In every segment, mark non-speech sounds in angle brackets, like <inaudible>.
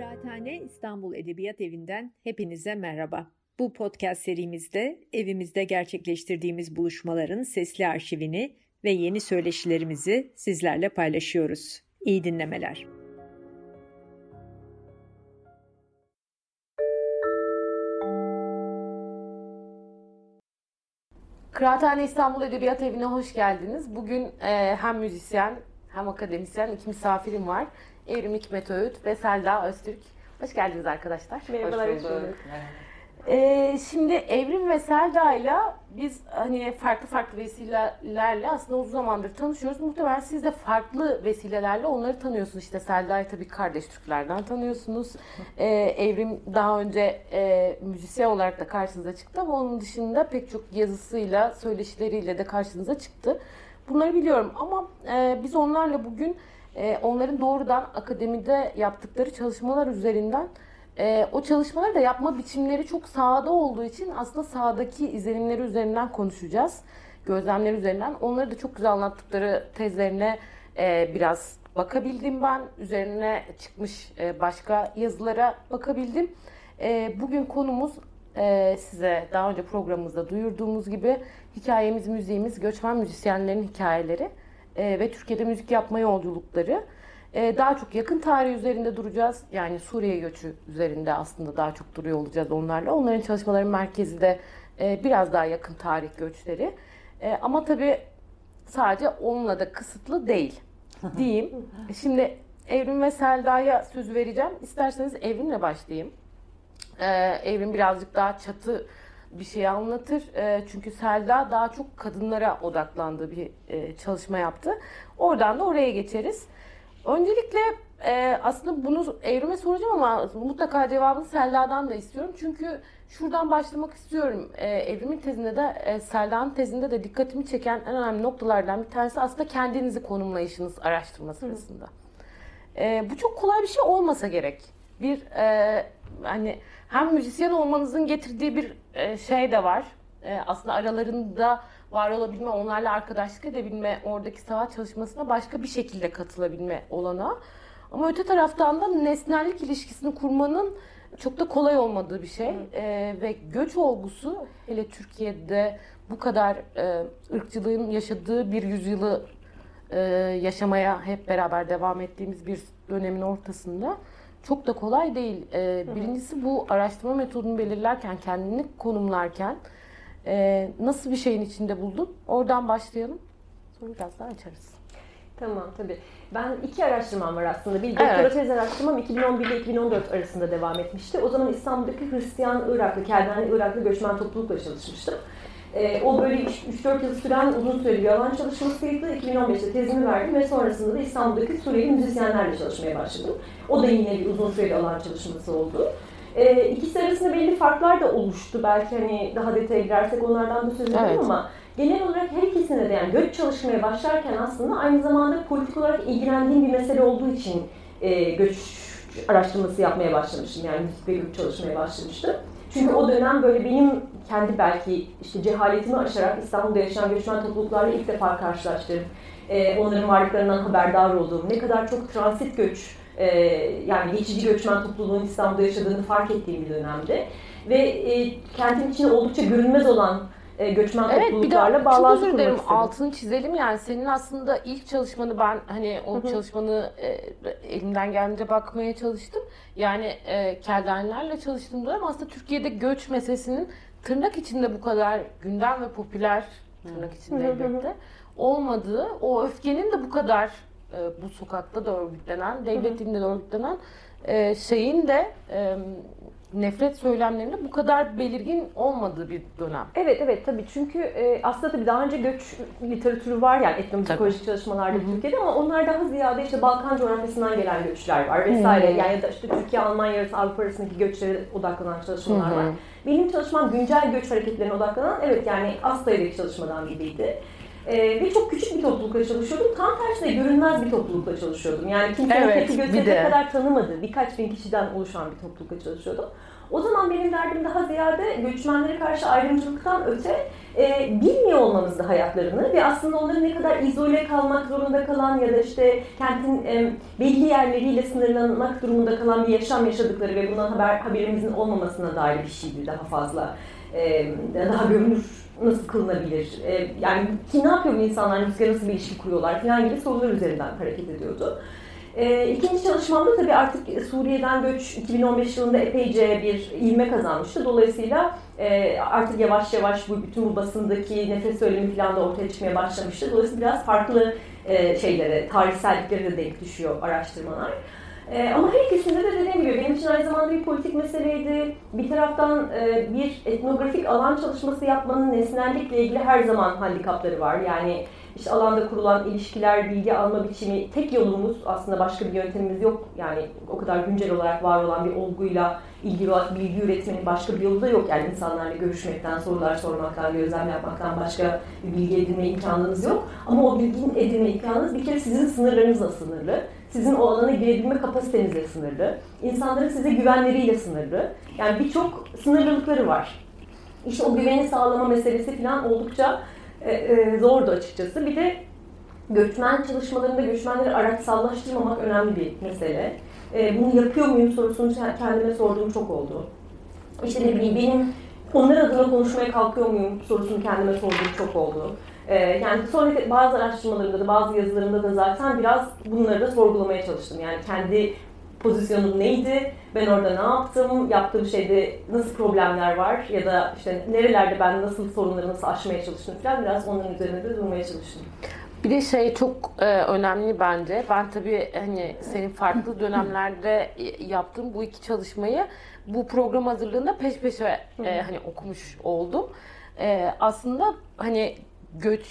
Kıraathane İstanbul Edebiyat Evi'nden hepinize merhaba. Bu podcast serimizde evimizde gerçekleştirdiğimiz buluşmaların sesli arşivini ve yeni söyleşilerimizi sizlerle paylaşıyoruz. İyi dinlemeler. Kıraathane İstanbul Edebiyat Evi'ne hoş geldiniz. Bugün e, hem müzisyen hem akademisyen iki misafirim var. Evrim Hikmet Öğüt ve Selda Öztürk. Hoş geldiniz arkadaşlar. Merhabalar. Hoş bulduk. Ee, şimdi Evrim ve Selda ile biz hani farklı farklı vesilelerle aslında uzun zamandır tanışıyoruz. Muhtemelen siz de farklı vesilelerle onları tanıyorsunuz. İşte Selda'yı tabii kardeş Türklerden tanıyorsunuz. Ee, Evrim daha önce e, müzisyen olarak da karşınıza çıktı ama onun dışında pek çok yazısıyla, söyleşileriyle de karşınıza çıktı. Bunları biliyorum ama e, biz onlarla bugün e, onların doğrudan akademide yaptıkları çalışmalar üzerinden e, o çalışmaları da yapma biçimleri çok sahada olduğu için aslında sahadaki izlenimleri üzerinden konuşacağız. Gözlemler üzerinden. Onları da çok güzel anlattıkları tezlerine e, biraz bakabildim ben. Üzerine çıkmış başka yazılara bakabildim. Bugün konumuz size daha önce programımızda duyurduğumuz gibi hikayemiz, müziğimiz, göçmen müzisyenlerin hikayeleri e, ve Türkiye'de müzik yapma yolculukları. E, daha çok yakın tarih üzerinde duracağız. Yani Suriye göçü üzerinde aslında daha çok duruyor olacağız onlarla. Onların çalışmaların merkezi de e, biraz daha yakın tarih göçleri. E, ama tabii sadece onunla da kısıtlı değil <laughs> diyeyim. Şimdi Evrim ve Selda'ya söz vereceğim. İsterseniz Evrim'le başlayayım. Ee, Evrim birazcık daha çatı bir şey anlatır. Ee, çünkü Selda daha çok kadınlara odaklandığı bir e, çalışma yaptı. Oradan da oraya geçeriz. Öncelikle e, aslında bunu Evrim'e soracağım ama mutlaka cevabını Selda'dan da istiyorum. Çünkü şuradan başlamak istiyorum. E, Evrim'in tezinde de e, Selda'nın tezinde de dikkatimi çeken en önemli noktalardan bir tanesi aslında kendinizi konumlayışınız araştırma sırasında. E, bu çok kolay bir şey olmasa gerek. Bir e, hani hem müzisyen olmanızın getirdiği bir e, şey de var. E, aslında aralarında var olabilme, onlarla arkadaşlık edebilme, oradaki sanat çalışmasına başka bir şekilde katılabilme olana. Ama öte taraftan da nesnellik ilişkisini kurmanın çok da kolay olmadığı bir şey. E, ve göç olgusu hele Türkiye'de bu kadar e, ırkçılığın yaşadığı bir yüzyılı e, yaşamaya hep beraber devam ettiğimiz bir dönemin ortasında çok da kolay değil. E, birincisi bu araştırma metodunu belirlerken, kendini konumlarken e, nasıl bir şeyin içinde buldun? Oradan başlayalım. Sonra biraz daha açarız. Tamam tabii. Ben iki araştırmam var aslında. Bir doktora Evet. tez araştırmam 2011 ile 2014 arasında devam etmişti. O zaman İstanbul'daki Hristiyan Iraklı, Keldenli Iraklı göçmen toplulukla çalışmıştım. Ee, o böyle 3-4 yıl süren uzun süreli bir alan çalışmasıydı. 2015'te tezimi verdim ve sonrasında da İstanbul'daki Suriyeli müzisyenlerle çalışmaya başladım. O da yine bir uzun süreli alan çalışması oldu. Ee, ikisi arasında belli farklar da oluştu. Belki hani daha detaya girersek onlardan da söz ederim Evet. ama genel olarak her ikisine de yani göç çalışmaya başlarken aslında aynı zamanda politik olarak ilgilendiğim bir mesele olduğu için e, göç araştırması yapmaya başlamıştım. Yani müzik ve göç çalışmaya başlamıştım. Çünkü o dönem böyle benim kendi belki işte cehaletimi aşarak İstanbul'da yaşayan göçmen topluluklarla ilk defa karşılaştığım, e, onların varlıklarından haberdar olduğum, ne kadar çok transit göç, e, yani geçici göçmen topluluğun İstanbul'da yaşadığını fark ettiğim bir dönemde. Ve e, kentin içinde oldukça görünmez olan e, göçmen Evet bir de topluluklarla çok bağlantı özür dilerim altını çizelim yani. Senin aslında ilk çalışmanı ben hani o çalışmanı e, elimden geldiğince bakmaya çalıştım. Yani e, keldenlerle çalıştığım dönem aslında Türkiye'de göç meselesinin tırnak içinde bu kadar gündem ve popüler tırnak içinde Hı hı. hı. elbette olmadığı o öfkenin de bu kadar e, bu sokakta da örgütlenen devlet dilinde de örgütlenen e, şeyin de e, nefret söylemlerinin bu kadar belirgin olmadığı bir dönem. Evet evet tabii çünkü e, aslında tabii daha önce göç literatürü var yani etnomüzikolojik çalışmalarda Hı hı. Türkiye'de ama onlar daha ziyade işte Balkan coğrafyasından gelen göçler var vesaire. Hı. Yani ya da işte Türkiye Almanya arası Avrupa arasındaki göçlere odaklanan çalışmalar Hı hı. var. Benim çalışmam güncel göç hareketlerine odaklanan evet yani bir çalışmadan biriydi. Ee, ve çok küçük bir toplulukla çalışıyordum. Tam tersine görünmez bir toplulukla çalışıyordum. Yani kimsenin evet, tek göze kadar tanımadığı birkaç bin kişiden oluşan bir toplulukla çalışıyordum. O zaman benim derdim daha ziyade göçmenlere karşı ayrımcılıktan öte e, bilmiyor olmamızdı hayatlarını ve aslında onların ne kadar izole kalmak zorunda kalan ya da işte kentin e, belli yerleriyle sınırlanmak durumunda kalan bir yaşam yaşadıkları ve bundan haber haberimizin olmamasına dair bir şeydi daha fazla. E, daha görünür nasıl kılınabilir? E, yani ki ne yapıyor bu insanlar, müzikle nasıl bir ilişki kuruyorlar falan gibi sorular üzerinden hareket ediyordu. E, ikinci çalışmamda tabii artık Suriye'den göç 2015 yılında epeyce bir ilme kazanmıştı. Dolayısıyla e, artık yavaş yavaş bu bütün bu basındaki nefes söylemi falan da ortaya çıkmaya başlamıştı. Dolayısıyla biraz farklı e, şeylere, tarihselliklere de denk düşüyor araştırmalar. E, ama her ikisinde de dediğim gibi benim için aynı zamanda bir politik meseleydi. Bir taraftan e, bir etnografik alan çalışması yapmanın nesnellikle ilgili her zaman handikapları var. Yani işte alanda kurulan ilişkiler, bilgi alma biçimi tek yolumuz aslında başka bir yöntemimiz yok. Yani o kadar güncel olarak var olan bir olguyla ilgili bilgi üretmenin başka bir yolu da yok. Yani insanlarla görüşmekten, sorular sormaktan, gözlem yapmaktan başka bir bilgi edinme imkanınız yok. Ama o bilginin edinme imkanınız bir kere sizin sınırlarınızla sınırlı. Sizin o alana girebilme kapasitenizle sınırlı. İnsanların size güvenleriyle sınırlı. Yani birçok sınırlılıkları var. İşte o güveni sağlama meselesi falan oldukça e, e, zordu açıkçası. Bir de göçmen çalışmalarında göçmenleri araçsallaştırmamak önemli bir mesele. E, bunu yapıyor muyum sorusunu kendime sorduğum çok oldu. İşte ne bileyim benim onlar adına konuşmaya kalkıyor muyum sorusunu kendime sorduğum çok oldu. E, yani sonraki bazı araştırmalarımda da bazı yazılarımda da zaten biraz bunları da sorgulamaya çalıştım. Yani kendi pozisyonum neydi, ben orada ne yaptım, yaptığım şeyde nasıl problemler var ya da işte nerelerde ben nasıl sorunları nasıl aşmaya çalıştım falan biraz onların üzerinde de durmaya çalıştım. Bir de şey çok e, önemli bence. Ben tabii hani senin farklı dönemlerde yaptığım bu iki çalışmayı bu program hazırlığında peş peşe e, hani okumuş oldum. E, aslında hani göç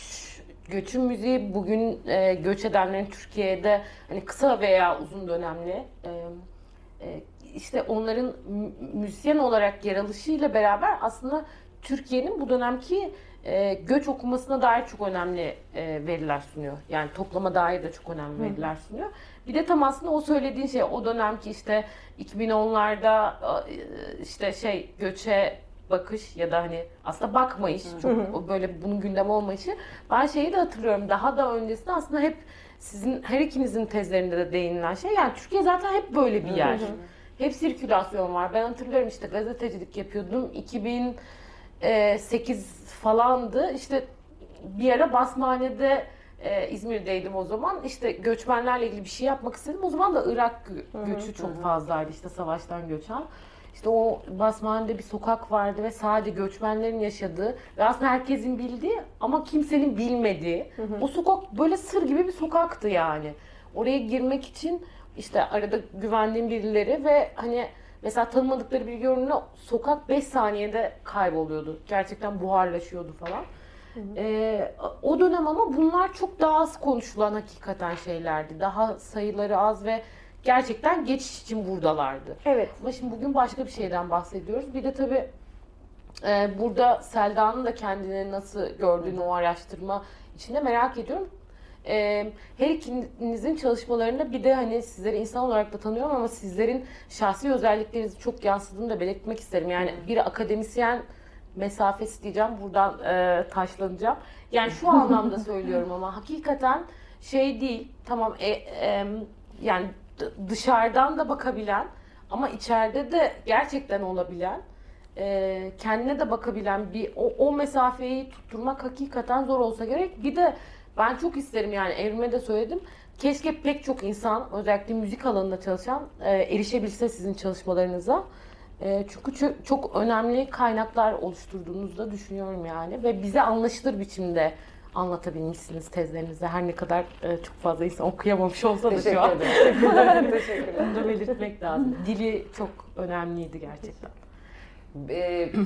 göçün müziği bugün e, göç edenlerin Türkiye'de hani kısa veya uzun dönemli e, e, işte onların müzisyen olarak yer alışıyla beraber aslında Türkiye'nin bu dönemki e, göç okumasına dair çok önemli e, veriler sunuyor. Yani toplama dair de çok önemli veriler sunuyor. Bir de tam aslında o söylediğin şey o dönemki işte 2010'larda e, işte şey göçe bakış ya da hani aslında bakmayış çok böyle bunun gündem olmayışı. Ben şeyi de hatırlıyorum daha da öncesinde aslında hep sizin her ikinizin tezlerinde de değinilen şey yani Türkiye zaten hep böyle bir yer. Hep sirkülasyon var. Ben hatırlıyorum işte gazetecilik yapıyordum. 2008 falandı. İşte bir ara basmanede e, İzmir'deydim o zaman. İşte göçmenlerle ilgili bir şey yapmak istedim. O zaman da Irak göçü çok fazlaydı işte savaştan göçen. İşte o Basmane'de bir sokak vardı ve sadece göçmenlerin yaşadığı ve aslında herkesin bildiği ama kimsenin bilmediği hı hı. o sokak böyle sır gibi bir sokaktı yani. Oraya girmek için işte arada güvendiğim birileri ve hani mesela tanımadıkları bir görünümle sokak 5 saniyede kayboluyordu. Gerçekten buharlaşıyordu falan. Hı hı. Ee, o dönem ama bunlar çok daha az konuşulan hakikaten şeylerdi. Daha sayıları az ve gerçekten geçiş için buradalardı. Evet. Ama şimdi bugün başka bir şeyden bahsediyoruz. Bir de tabii e, burada Selda'nın da kendini nasıl gördüğünü o araştırma içinde merak ediyorum. E, her ikinizin çalışmalarında bir de hani sizleri insan olarak da tanıyorum ama sizlerin şahsi özelliklerinizi çok yansıdığını da belirtmek isterim. Yani bir akademisyen mesafesi diyeceğim buradan e, taşlanacağım. Yani şu <laughs> anlamda söylüyorum ama hakikaten şey değil tamam e, e, yani dışarıdan da bakabilen ama içeride de gerçekten olabilen e, kendine de bakabilen bir o, o mesafeyi tutturmak hakikaten zor olsa gerek. Bir de ben çok isterim yani evrime de söyledim. Keşke pek çok insan özellikle müzik alanında çalışan e, erişebilse sizin çalışmalarınıza. E, çünkü çok, çok önemli kaynaklar oluşturduğunuzu da düşünüyorum yani ve bize anlaşılır biçimde anlatabilmişsiniz tezlerinizde. Her ne kadar e, çok fazla insan okuyamamış olsa da şu an. Teşekkür ederim. <laughs> Bunu da belirtmek lazım. Dili çok önemliydi gerçekten.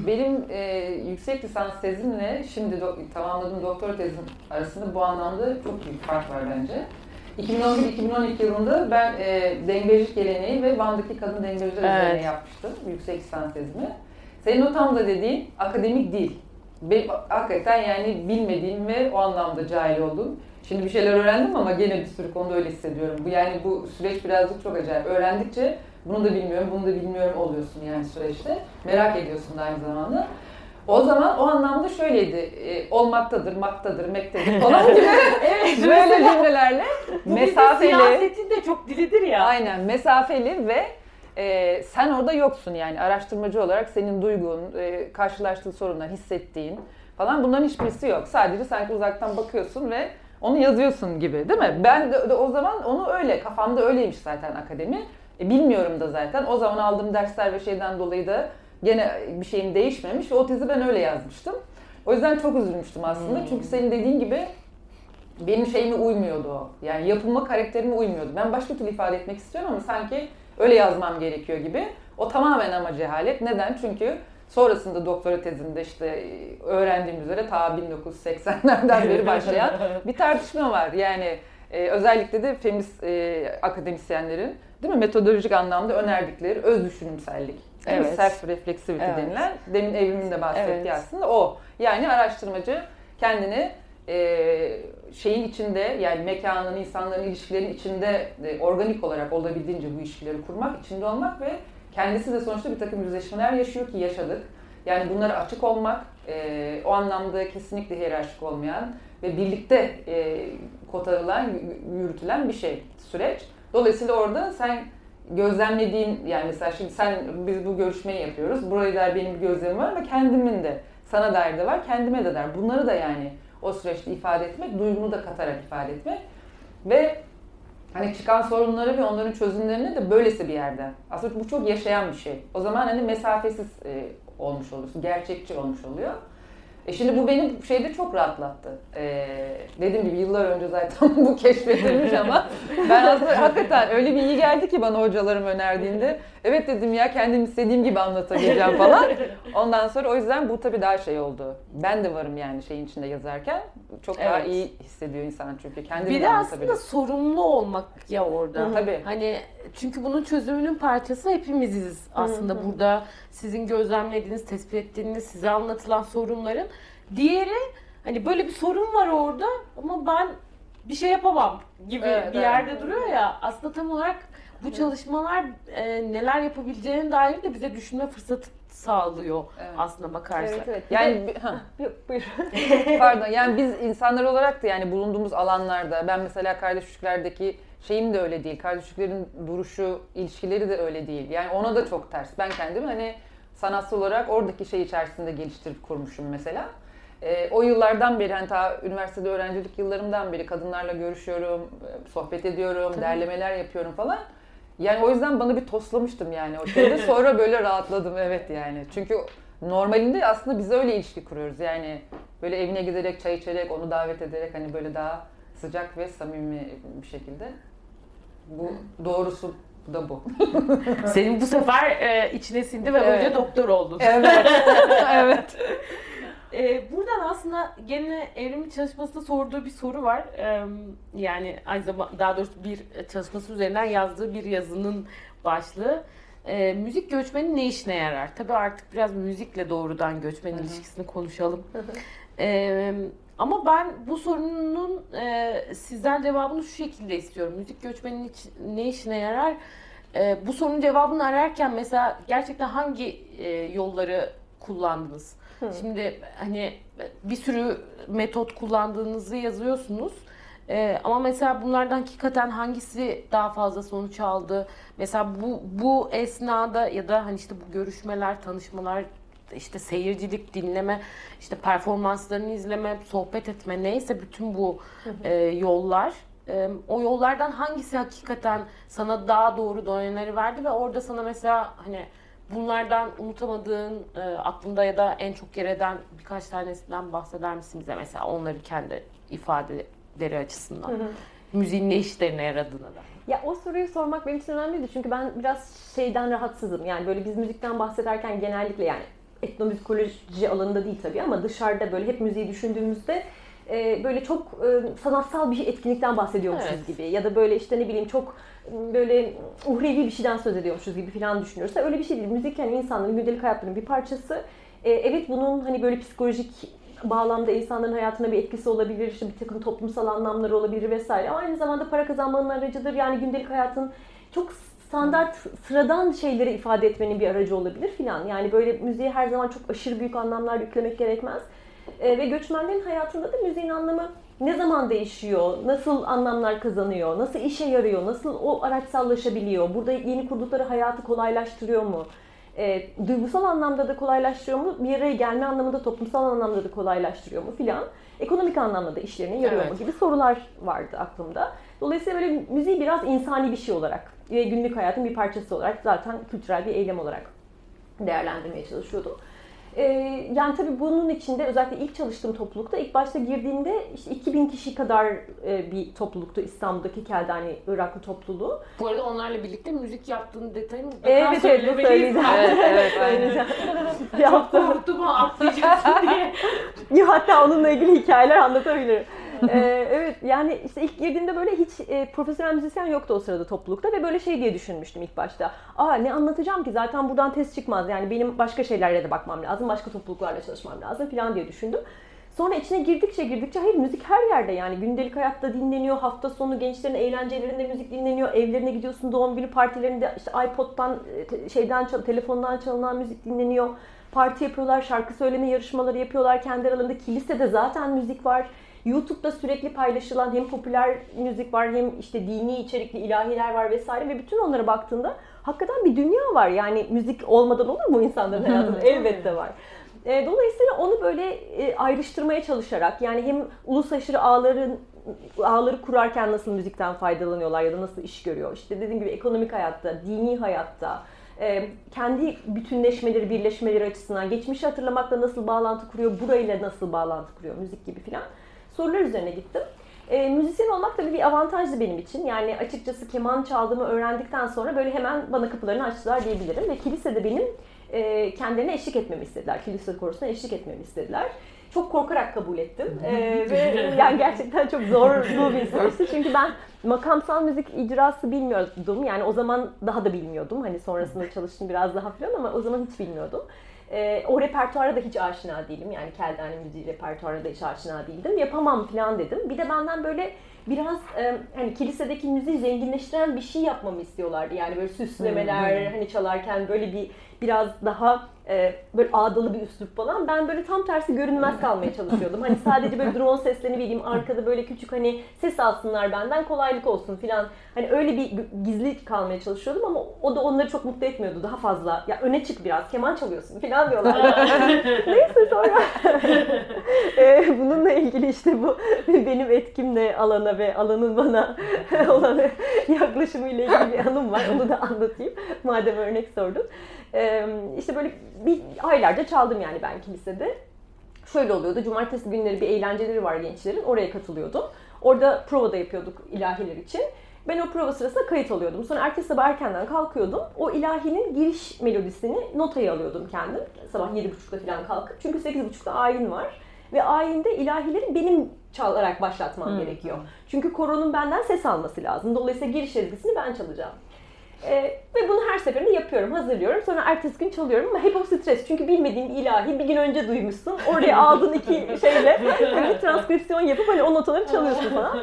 Benim e, yüksek lisans tezimle şimdi do- tamamladığım doktora tezim arasında bu anlamda çok büyük fark var bence. 2011-2012 yılında ben e, dengecilik geleneği ve Van'daki kadın dengeciler evet. üzerine yapmıştım yüksek lisans tezimi. Senin o tam da dediğin akademik değil benim hakikaten yani bilmediğim ve o anlamda cahil oldum. Şimdi bir şeyler öğrendim ama gene bir sürü konuda öyle hissediyorum. Bu yani bu süreç birazcık çok acayip. Öğrendikçe bunu da bilmiyorum, bunu da bilmiyorum oluyorsun yani süreçte. Merak ediyorsun da aynı zamanda. O zaman o anlamda şöyleydi. E, olmaktadır, maktadır, mektedir falan gibi <laughs> Evet. böyle cümlelerle mesafeli. Siyasetin de çok dilidir ya. Aynen mesafeli ve e, sen orada yoksun yani araştırmacı olarak senin duygun, e, karşılaştığın sorunlar, hissettiğin falan bunların hiçbirisi yok. Sadece sanki uzaktan bakıyorsun ve onu yazıyorsun gibi değil mi? Ben de, de o zaman onu öyle kafamda öyleymiş zaten akademi. E, bilmiyorum da zaten. O zaman aldığım dersler ve şeyden dolayı da gene bir şeyim değişmemiş ve o tezi ben öyle yazmıştım. O yüzden çok üzülmüştüm aslında. Hmm. Çünkü senin dediğin gibi benim şeyime uymuyordu o. Yani yapılma karakterime uymuyordu. Ben başka türlü ifade etmek istiyorum ama sanki öyle yazmam gerekiyor gibi. O tamamen ama cehalet. Neden? Çünkü sonrasında doktora tezimde işte öğrendiğim üzere ta 1980'lerden <laughs> beri başlayan bir tartışma var. Yani e, özellikle de feminist e, akademisyenlerin değil mi metodolojik anlamda önerdikleri öz düşünümsellik. Evet. Self reflexivity Evet. denilen demin evrimin de bahsettiği Evet. aslında o. Yani araştırmacı kendini e, şeyin içinde yani mekanın, insanların ilişkilerin içinde e, organik olarak olabildiğince bu ilişkileri kurmak, içinde olmak ve kendisi de sonuçta bir takım yüzleşmeler yaşıyor ki yaşadık. Yani bunlara açık olmak, e, o anlamda kesinlikle hiyerarşik olmayan ve birlikte e, kotarılan, yürütülen bir şey, süreç. Dolayısıyla orada sen gözlemlediğin, yani mesela şimdi sen, biz bu görüşmeyi yapıyoruz. Buraya dair benim bir gözlemim var ama kendimin de, sana dair de var, kendime de der. Bunları da yani o süreçte ifade etmek, duygunu da katarak ifade etmek. Ve hani çıkan sorunları ve onların çözümlerini de böylesi bir yerden. Aslında bu çok yaşayan bir şey. O zaman hani mesafesiz e, olmuş oluyorsun, gerçekçi olmuş oluyor. E şimdi bu benim şeyde çok rahatlattı. Ee, dediğim gibi yıllar önce zaten <laughs> bu keşfedilmiş ama <laughs> ben aslında hakikaten öyle bir iyi geldi ki bana hocalarım önerdiğinde. Evet dedim ya kendim istediğim gibi anlatabileceğim falan. <laughs> Ondan sonra o yüzden bu tabii daha şey oldu. Ben de varım yani şeyin içinde yazarken. Çok daha Evet. iyi hissediyor insan çünkü. Kendini Bir de aslında sorumlu olmak ya orada. Tabii. Hani çünkü bunun çözümünün parçası hepimiziz aslında burada sizin gözlemlediğiniz, tespit ettiğiniz, size anlatılan sorunların. Diğeri hani böyle bir sorun var orada ama ben bir şey yapamam gibi Evet, bir evet. yerde duruyor ya. Aslında tam olarak bu çalışmalar e, neler yapabileceğine dair de bize düşünme fırsatı sağlıyor Evet. aslında bakarsak. Evet evet. Yani Yani bi- ha. <laughs> Yok, buyur. <laughs> Pardon yani biz insanlar olarak da yani bulunduğumuz alanlarda ben mesela kardeşliklerdeki şeyim de öyle değil. Kardeşliklerin duruşu, ilişkileri de öyle değil. Yani ona da çok ters. Ben kendimi hani sanatsal olarak oradaki şey içerisinde geliştirip kurmuşum mesela. Ee, o yıllardan beri hani ta üniversitede öğrencilik yıllarımdan beri kadınlarla görüşüyorum, e, sohbet ediyorum, Tabii. derlemeler yapıyorum falan. Yani o yüzden bana bir toslamıştım yani o şeyde. <laughs> Sonra böyle rahatladım evet yani. Çünkü normalinde aslında biz öyle ilişki kuruyoruz. Yani böyle evine giderek, çay içerek, onu davet ederek hani böyle daha sıcak ve samimi bir şekilde. Bu doğrusu da bu. Senin bu sefer e, içine sindi ve Evet. önce doktor oldun. evet. <laughs> evet. Ee, buradan aslında gene evrimin çalışmasında sorduğu bir soru var. Ee, yani aynı zamanda daha doğrusu bir çalışması üzerinden yazdığı bir yazının başlığı. Ee, müzik göçmenin ne işine yarar? Tabii artık biraz müzikle doğrudan göçmen ilişkisini konuşalım. Ee, ama ben bu sorunun e, sizden cevabını şu şekilde istiyorum. Müzik göçmenin iç- ne işine yarar? Ee, bu sorunun cevabını ararken mesela gerçekten hangi e, yolları kullandınız? Şimdi hani bir sürü metot kullandığınızı yazıyorsunuz. Ee, ama mesela bunlardan hakikaten hangisi daha fazla sonuç aldı? Mesela bu bu esnada ya da hani işte bu görüşmeler, tanışmalar, işte seyircilik, dinleme, işte performanslarını izleme, sohbet etme neyse bütün bu e, yollar e, o yollardan hangisi hakikaten sana daha doğru dönemleri verdi ve orada sana mesela hani bunlardan unutamadığın e, aklında ya da en çok yer eden birkaç tanesinden bahseder misin bize mesela onları kendi ifadeleri açısından. Müziğin ne işlerine yaradığına da. Ya o soruyu sormak benim için önemliydi çünkü ben biraz şeyden rahatsızım. Yani böyle biz müzikten bahsederken genellikle yani etnomüzikoloji alanında değil tabii ama dışarıda böyle hep müziği düşündüğümüzde e, böyle çok e, sanatsal bir etkinlikten bahsediyormuşuz Evet. gibi ya da böyle işte ne bileyim çok böyle uhrevi bir şeyden söz ediyormuşuz gibi falan düşünüyoruz. Öyle bir şey değil. Müzik yani insanların gündelik hayatlarının bir parçası E, evet bunun hani böyle psikolojik bağlamda insanların hayatına bir etkisi olabilir, işte bir takım toplumsal anlamları olabilir vesaire. Ama aynı zamanda para kazanmanın aracıdır. Yani gündelik hayatın çok standart, sıradan şeyleri ifade etmenin bir aracı olabilir filan. Yani böyle müziğe her zaman çok aşırı büyük anlamlar yüklemek gerekmez. E, ve göçmenlerin hayatında da müziğin anlamı ne zaman değişiyor, nasıl anlamlar kazanıyor, nasıl işe yarıyor, nasıl o araçsallaşabiliyor, burada yeni kurdukları hayatı kolaylaştırıyor mu? E, duygusal anlamda da kolaylaştırıyor mu? Bir araya gelme anlamında, toplumsal anlamda da kolaylaştırıyor mu filan. Ekonomik anlamda da işlerine yarıyor evet. mu gibi sorular vardı aklımda. Dolayısıyla böyle müziği biraz insani bir şey olarak ve günlük hayatın bir parçası olarak zaten kültürel bir eylem olarak değerlendirmeye çalışıyordum. Ee, yani tabii bunun içinde özellikle ilk çalıştığım toplulukta ilk başta girdiğimde işte 2000 kişi kadar e, bir topluluktu İstanbul'daki Keldani Iraklı topluluğu. Bu arada onlarla birlikte müzik yaptığın detayını evet, evet, söyleyeceğim. <laughs> evet, evet, <laughs> söyleyeceğim. Çok korktum atlayacaksın diye. <laughs> Hatta onunla ilgili hikayeler anlatabilirim ee, evet yani işte ilk girdiğimde böyle hiç e, profesyonel müzisyen yoktu o sırada toplulukta ve böyle şey diye düşünmüştüm ilk başta. Aa ne anlatacağım ki zaten buradan test çıkmaz yani benim başka şeylerle de bakmam lazım, başka topluluklarla çalışmam lazım falan diye düşündüm. Sonra içine girdikçe girdikçe hayır müzik her yerde yani gündelik hayatta dinleniyor, hafta sonu gençlerin eğlencelerinde müzik dinleniyor, evlerine gidiyorsun doğum günü partilerinde işte iPod'dan e, şeyden telefondan çalınan müzik dinleniyor. Parti yapıyorlar, şarkı söyleme yarışmaları yapıyorlar kendi aralarında. Kilisede zaten müzik var. YouTube'da sürekli paylaşılan hem popüler müzik var hem işte dini içerikli ilahiler var vesaire ve bütün onlara baktığında hakikaten bir dünya var. Yani müzik olmadan olur mu insanların <laughs> hayatında? Elbette var. E, dolayısıyla onu böyle e, ayrıştırmaya çalışarak yani hem uluslararası ağların ağları kurarken nasıl müzikten faydalanıyorlar ya da nasıl iş görüyor. İşte dediğim gibi ekonomik hayatta, dini hayatta, e, kendi bütünleşmeleri, birleşmeleri açısından geçmişi hatırlamakla nasıl bağlantı kuruyor, burayla nasıl bağlantı kuruyor müzik gibi filan sorular üzerine gittim. E, müzisyen olmak tabii bir avantajdı benim için. Yani açıkçası keman çaldığımı öğrendikten sonra böyle hemen bana kapılarını açtılar diyebilirim. Ve kilisede benim e, kendilerine eşlik etmemi istediler. Kilise korusuna eşlik etmemi istediler. Çok korkarak kabul ettim. ee, ve <laughs> yani gerçekten çok zorlu bir süreçti. Çünkü ben makamsal müzik icrası bilmiyordum. Yani o zaman daha da bilmiyordum. Hani sonrasında çalıştım biraz daha falan ama o zaman hiç bilmiyordum. E, o repertuara da hiç aşina değilim. Yani Keldane müziği repertuara da hiç aşina değildim. Yapamam falan dedim. Bir de benden böyle biraz e, hani kilisedeki müziği zenginleştiren bir şey yapmamı istiyorlardı. Yani böyle süslemeler hani çalarken böyle bir biraz daha e, böyle ağdalı bir üslup falan. Ben böyle tam tersi görünmez kalmaya çalışıyordum. Hani sadece böyle drone seslerini vereyim, arkada böyle küçük hani ses alsınlar benden, kolaylık olsun filan. Hani öyle bir gizli kalmaya çalışıyordum ama o da onları çok mutlu etmiyordu. Daha fazla ya öne çık biraz, keman çalıyorsun filan diyorlar. <laughs> Neyse sonra <laughs> e, bununla ilgili işte bu benim etkimle alana ve alanın bana <laughs> olan yaklaşımıyla ilgili bir anım var. Onu da anlatayım. Madem örnek sordun. E, işte böyle bir aylarca çaldım yani ben kilisede. Şöyle oluyordu. Cumartesi günleri bir eğlenceleri var gençlerin. Oraya katılıyordum. Orada prova da yapıyorduk ilahiler için. Ben o prova sırasında kayıt alıyordum. Sonra ertesi sabah erkenden kalkıyordum. O ilahinin giriş melodisini notaya alıyordum kendim. Sabah 7.30'da falan kalkıp. Çünkü 8.30'da ayin var. Ve ayinde ilahileri benim çalarak başlatmam hmm. gerekiyor. Çünkü koronun benden ses alması lazım. Dolayısıyla giriş ezgisini ben çalacağım. E, ve bunu her seferinde yapıyorum, hazırlıyorum. Sonra ertesi gün çalıyorum ama hep o stres. Çünkü bilmediğin bir ilahi bir gün önce duymuşsun. Oraya aldığın iki şeyle bir transkripsiyon yapıp hani o notaları çalıyorsun falan.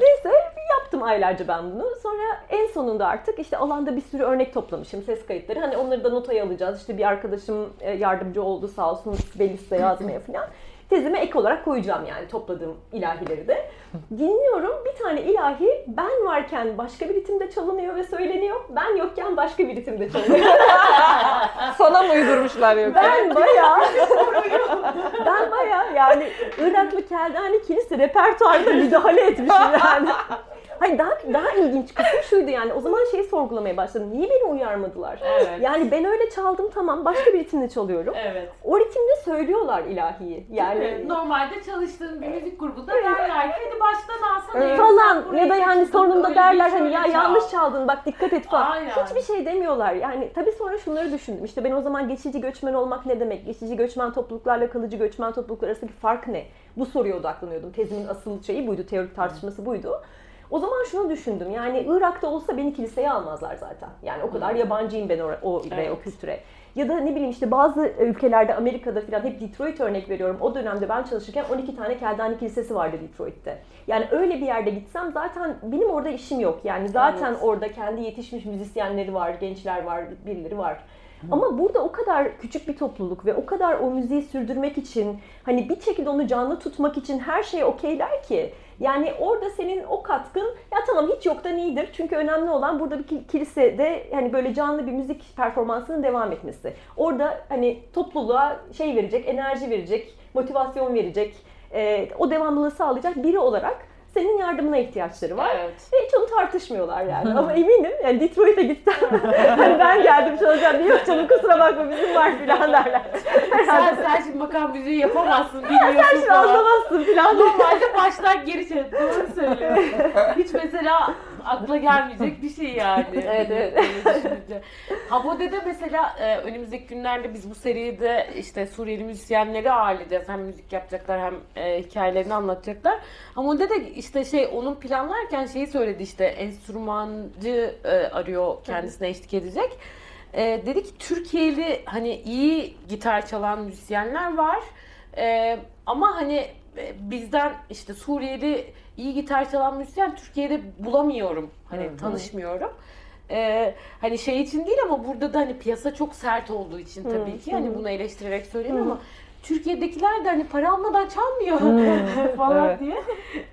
Neyse yaptım aylarca ben bunu. Sonra en sonunda artık işte alanda bir sürü örnek toplamışım ses kayıtları. Hani onları da notaya alacağız. İşte bir arkadaşım e, yardımcı oldu sağ olsun Belis'te yazmaya falan tezime ek olarak koyacağım yani topladığım ilahileri de. Dinliyorum bir tane ilahi ben varken başka bir ritimde çalınıyor ve söyleniyor. Ben yokken başka bir ritimde çalınıyor. <laughs> Sana mı uydurmuşlar yoksa? Ben bayağı <laughs> ben bayağı yani Iraklı Keldani kilise repertuarında müdahale etmişim yani. <laughs> Hayır daha daha ilginç kısmı şuydu yani o zaman şeyi sorgulamaya başladım. Niye beni uyarmadılar? Evet. Yani ben öyle çaldım tamam başka bir ritimde çalıyorum. Evet. O ritimde söylüyorlar ilahiyi. Yani normalde çalıştığın bir müzik grubunda derler ki hadi baştan alsana. Evet. Falan ya da yani sonunda derler hani ya çal. yanlış çaldın bak dikkat et falan. Aynen. Hiçbir şey demiyorlar. Yani tabii sonra şunları düşündüm. İşte ben o zaman geçici göçmen olmak ne demek? Geçici göçmen topluluklarla kalıcı göçmen topluluklar arasındaki fark ne? Bu soruya odaklanıyordum. Tezimin asıl şeyi buydu. Teorik tartışması buydu. O zaman şunu düşündüm. Yani Irak'ta olsa beni kiliseye almazlar zaten. Yani o kadar yabancıyım ben o, o, evet. o kültüre. Ya da ne bileyim işte bazı ülkelerde Amerika'da falan hep Detroit örnek veriyorum. O dönemde ben çalışırken 12 tane Keldani Kilisesi vardı Detroit'te. Yani öyle bir yerde gitsem zaten benim orada işim yok. Yani zaten evet. orada kendi yetişmiş müzisyenleri var, gençler var, birileri var. Ama burada o kadar küçük bir topluluk ve o kadar o müziği sürdürmek için hani bir şekilde onu canlı tutmak için her şey okeyler ki yani orada senin o katkın ya tamam hiç yoktan iyidir. Çünkü önemli olan burada bir kilisede hani böyle canlı bir müzik performansının devam etmesi. Orada hani topluluğa şey verecek, enerji verecek, motivasyon verecek, e, o devamlılığı sağlayacak biri olarak senin yardımına ihtiyaçları var. Evet. Ve hiç onu tartışmıyorlar yani. <laughs> Ama eminim yani Detroit'e gitsem <laughs> hani ben geldim çalacağım diye yok canım kusura bakma bizim var <laughs> filan derler. sen, sen şimdi makam müziği yapamazsın bilmiyorsun Sen şimdi anlamazsın filan. Normalde baştan geri çevir. Doğru söylüyorsun. Hiç mesela akla gelmeyecek bir şey yani. <laughs> evet evet. Habode'de mesela e, önümüzdeki günlerde biz bu seride işte Suriyeli müzisyenleri ağırlayacağız. Hem müzik yapacaklar hem e, hikayelerini anlatacaklar. Habode'de işte şey onun planlarken şeyi söyledi işte enstrümancı e, arıyor kendisine eşlik edecek. E, dedi ki Türkiye'li hani iyi gitar çalan müzisyenler var. E, ama hani bizden işte Suriyeli iyi gitar çalan müzisyen Türkiye'de bulamıyorum. Hani Hı-hı. tanışmıyorum. Ee, hani şey için değil ama burada da hani piyasa çok sert olduğu için tabii Hı-hı. ki hani bunu eleştirerek söylemiyorum ama Türkiye'dekiler de hani para almadan çalmıyor <laughs> falan evet. diye.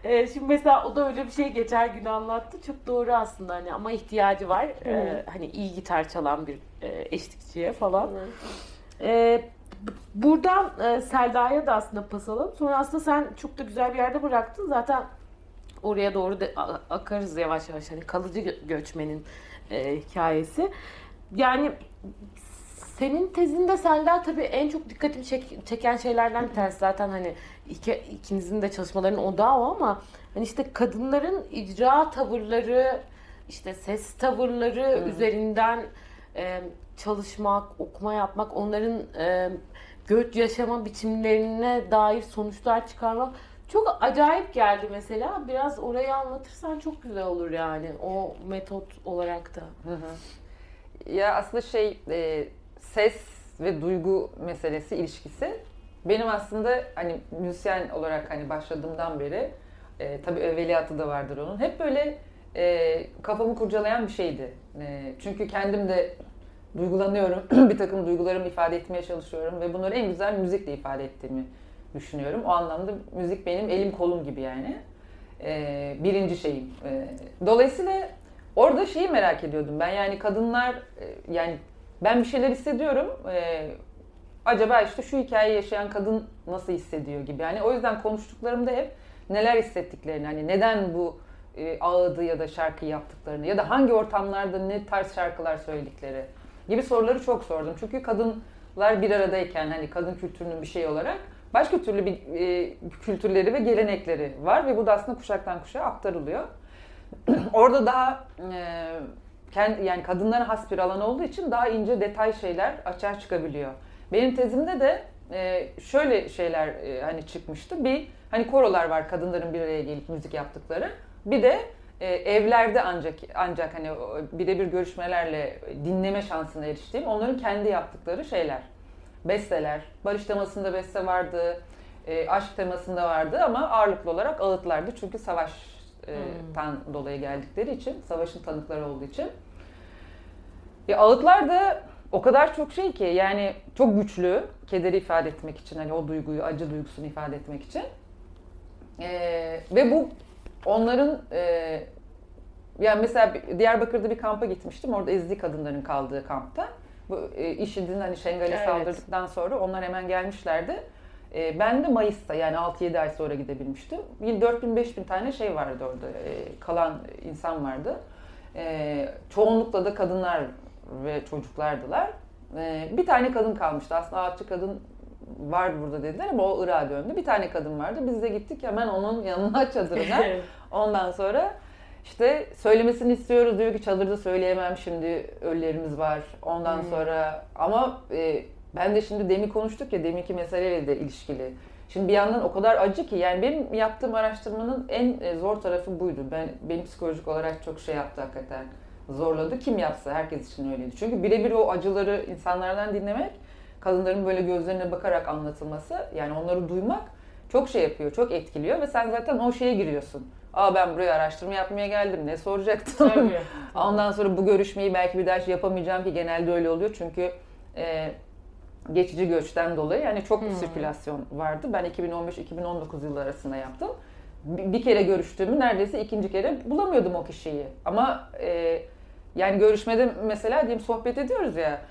Ee, şimdi mesela o da öyle bir şey geçer gün anlattı. Çok doğru aslında hani ama ihtiyacı var. Ee, hani iyi gitar çalan bir e, eşlikçiye falan. Ee, buradan e, Selda'ya da aslında pas alalım. Sonra aslında sen çok da güzel bir yerde bıraktın. Zaten oraya doğru de, akarız yavaş yavaş. Hani kalıcı göçmenin e, hikayesi. Yani senin tezinde Selda tabii en çok dikkatimi çek, çeken şeylerden bir tanesi zaten hani iki, ikinizin de çalışmalarının odağı o ama hani işte kadınların icra tavırları, işte ses tavırları hmm. üzerinden e, çalışmak, okuma yapmak, onların e, göç yaşama biçimlerine dair sonuçlar çıkarmak çok acayip geldi mesela. Biraz orayı anlatırsan çok güzel olur yani o metot olarak da. Hı hı. Ya aslında şey e, ses ve duygu meselesi ilişkisi benim aslında hani müzisyen olarak hani başladığımdan beri e, tabii evveliyatı da vardır onun. Hep böyle e, kafamı kurcalayan bir şeydi. E, çünkü kendim de duygulanıyorum. <clears throat> bir takım duygularımı ifade etmeye çalışıyorum ve bunları en güzel müzikle ifade ettiğimi düşünüyorum. O anlamda müzik benim elim kolum gibi yani. Ee, birinci şeyim. Ee, dolayısıyla orada şeyi merak ediyordum ben yani kadınlar e, yani ben bir şeyler hissediyorum. Ee, acaba işte şu hikayeyi yaşayan kadın nasıl hissediyor gibi. Yani o yüzden konuştuklarımda hep neler hissettiklerini hani neden bu e, ağıdı ya da şarkı yaptıklarını ya da hangi ortamlarda ne tarz şarkılar söyledikleri gibi soruları çok sordum. Çünkü kadınlar bir aradayken hani kadın kültürünün bir şey olarak başka türlü bir e, kültürleri ve gelenekleri var ve bu da aslında kuşaktan kuşağa aktarılıyor. <clears throat> Orada daha e, kendi, yani kadınlara has bir alan olduğu için daha ince detay şeyler açığa çıkabiliyor. Benim tezimde de e, şöyle şeyler e, hani çıkmıştı. Bir hani korolar var kadınların bir araya gelip müzik yaptıkları. Bir de e, evlerde ancak ancak hani birebir görüşmelerle dinleme şansına eriştiğim onların kendi yaptıkları şeyler. Besteler. Barış temasında beste vardı. E, aşk temasında vardı ama ağırlıklı olarak ağıtlardı. Çünkü savaştan hmm. dolayı geldikleri için, savaşın tanıkları olduğu için. E, ağıtlar da o kadar çok şey ki yani çok güçlü kederi ifade etmek için hani o duyguyu, acı duygusunu ifade etmek için. E, ve bu onların e, yani mesela Diyarbakır'da bir kampa gitmiştim. Orada ezdi kadınların kaldığı kampta. Bu e, IŞİD'in hani Şengal'e evet. saldırdıktan sonra onlar hemen gelmişlerdi. E, ben de Mayıs'ta yani 6-7 ay sonra gidebilmiştim. 4000-5000 tane şey vardı orada. E, kalan insan vardı. E, çoğunlukla da kadınlar ve çocuklardılar. E, bir tane kadın kalmıştı. Aslında ağaççı kadın var burada dediler ama o Irak'a döndü. Bir tane kadın vardı. Biz de gittik hemen onun yanına <laughs> çadırına. Ondan sonra işte söylemesini istiyoruz diyor ki çadırda söyleyemem şimdi ölülerimiz var. Ondan hmm. sonra ama e, ben de şimdi demin konuştuk ya deminki meseleyle de ilişkili. Şimdi bir yandan o kadar acı ki yani benim yaptığım araştırmanın en e, zor tarafı buydu. Ben benim psikolojik olarak çok şey yaptı hakikaten. Zorladı. Kim yapsa herkes için öyleydi. Çünkü birebir o acıları insanlardan dinlemek, kadınların böyle gözlerine bakarak anlatılması, yani onları duymak çok şey yapıyor, çok etkiliyor ve sen zaten o şeye giriyorsun. Aa ben buraya araştırma yapmaya geldim. Ne soracaktım? Tabii. <laughs> Ondan sonra bu görüşmeyi belki bir daha yapamayacağım ki genelde öyle oluyor. Çünkü e, geçici göçten dolayı yani çok Hmm. sirkülasyon vardı. Ben 2015-2019 yılları arasında yaptım. Bir kere görüştüğümü neredeyse ikinci kere bulamıyordum o kişiyi. Ama e, yani görüşmede mesela diyelim sohbet ediyoruz ya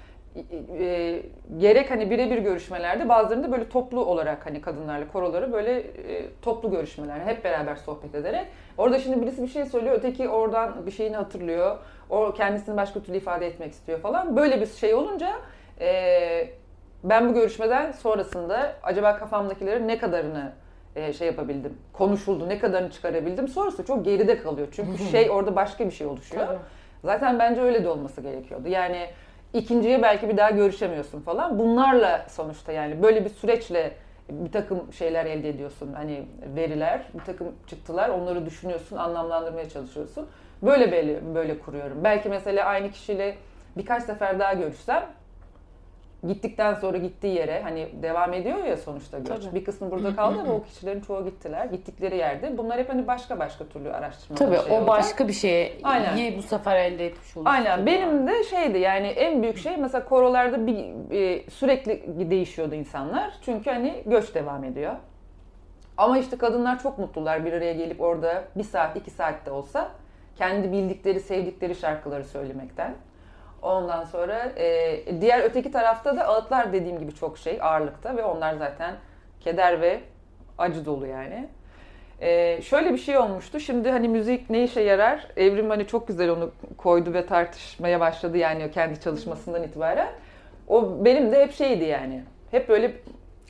e, gerek hani birebir görüşmelerde bazılarında böyle toplu olarak hani kadınlarla koroları böyle e, toplu görüşmeler hep beraber sohbet ederek orada şimdi birisi bir şey söylüyor öteki oradan bir şeyini hatırlıyor o kendisini başka türlü ifade etmek istiyor falan böyle bir şey olunca e, ben bu görüşmeden sonrasında acaba kafamdakilerin ne kadarını e, şey yapabildim konuşuldu ne kadarını çıkarabildim sonrası çok geride kalıyor çünkü şey orada başka bir şey oluşuyor. Tabii. Zaten bence öyle de olması gerekiyordu. Yani ikinciye belki bir daha görüşemiyorsun falan. Bunlarla sonuçta yani böyle bir süreçle bir takım şeyler elde ediyorsun. Hani veriler, bir takım çıktılar. Onları düşünüyorsun, anlamlandırmaya çalışıyorsun. Böyle böyle böyle kuruyorum. Belki mesela aynı kişiyle birkaç sefer daha görüşsem gittikten sonra gittiği yere hani devam ediyor ya sonuçta göç. Tabii. Bir kısmı burada kaldı ama o kişilerin çoğu gittiler. Gittikleri yerde. Bunlar hep hani başka başka türlü araştırmalar Tabii şey o olacak. başka bir şeye Aynen. iyi bu sefer elde etmiş olursun. Aynen. Benim de şeydi yani en büyük şey mesela korolarda bir e, sürekli değişiyordu insanlar. Çünkü hani göç devam ediyor. Ama işte kadınlar çok mutlular bir araya gelip orada bir saat iki saatte olsa kendi bildikleri sevdikleri şarkıları söylemekten. Ondan sonra e, diğer öteki tarafta da ağıtlar dediğim gibi çok şey ağırlıkta ve onlar zaten keder ve acı dolu yani. Ee, şöyle bir şey olmuştu. Şimdi hani müzik ne işe yarar? Evrim hani çok güzel onu koydu ve tartışmaya başladı yani kendi çalışmasından itibaren. O benim de hep şeydi yani. Hep böyle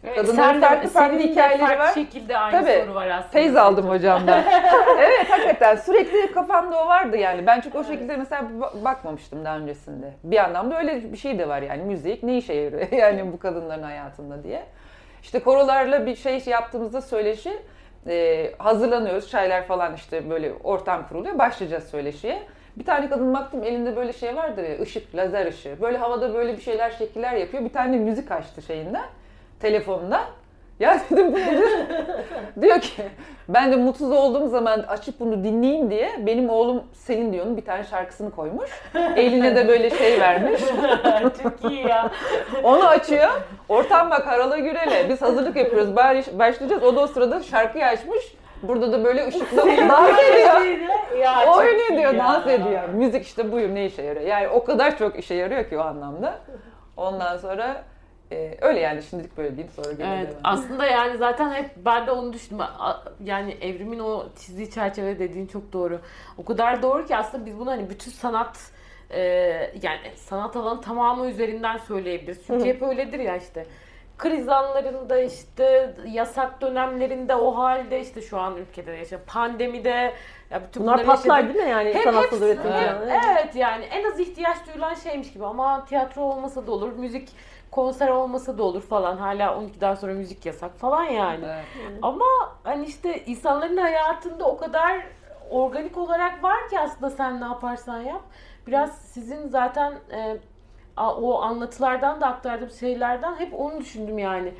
Evet, Kadınların sen de- farklı farklı hikayeleri farklı var. şekilde aynı Tabii, soru var aslında. Feyz aldım hocamdan. <laughs> evet hakikaten sürekli kafamda o vardı yani. Ben çünkü o şekilde mesela ba- bakmamıştım daha öncesinde. Bir anlamda öyle bir şey de var yani müzik ne işe yarıyor <laughs> yani bu kadınların hayatında diye. İşte korolarla bir şey yaptığımızda söyleşi e, hazırlanıyoruz. Çaylar falan işte böyle ortam kuruluyor. Başlayacağız söyleşiye. Bir tane kadın baktım elinde böyle şey vardır ya ışık, lazer ışığı. Böyle havada böyle bir şeyler, şekiller yapıyor. Bir tane müzik açtı şeyinden, telefonundan. Ya dedim bu nedir? <laughs> diyor ki ben de mutsuz olduğum zaman açıp bunu dinleyeyim diye benim oğlum Selin diyor onun bir tane şarkısını koymuş. Eline de böyle şey vermiş. <laughs> Çok iyi ya. Onu açıyor. Ortam bak harala gürele. Biz hazırlık yapıyoruz. Bari başlayacağız. O da o sırada şarkıyı açmış. Burada da böyle ışıkla dans ediyor. ya, O öyle diyor, ya. dans ediyor. Müzik işte buyur ne işe yarıyor. Yani o kadar çok işe yarıyor ki o anlamda. Ondan sonra e, öyle yani şimdilik böyle diyeyim sonra gene Evet, aslında yani zaten hep ben de onu düşündüm. Yani evrimin o çizdiği çerçeve dediğin çok doğru. O kadar doğru ki aslında biz bunu hani bütün sanat e, yani sanat alanı tamamı üzerinden söyleyebiliriz. Çünkü hep öyledir ya işte. Kriz anlarında işte yasak dönemlerinde o halde işte şu an ülkede yaşayan pandemide ya bütün Bunlar patlar yaşadık. değil mi yani Hep sanatsal üretim hep- falan? Evet yani en az ihtiyaç duyulan şeymiş gibi ama tiyatro olmasa da olur, müzik konser olmasa da olur falan. Hala 12'den sonra müzik yasak falan yani. Evet. Ama hani işte insanların hayatında o kadar organik olarak var ki aslında sen ne yaparsan yap. Biraz sizin zaten e, o anlatılardan da aktardığım şeylerden hep onu düşündüm yani.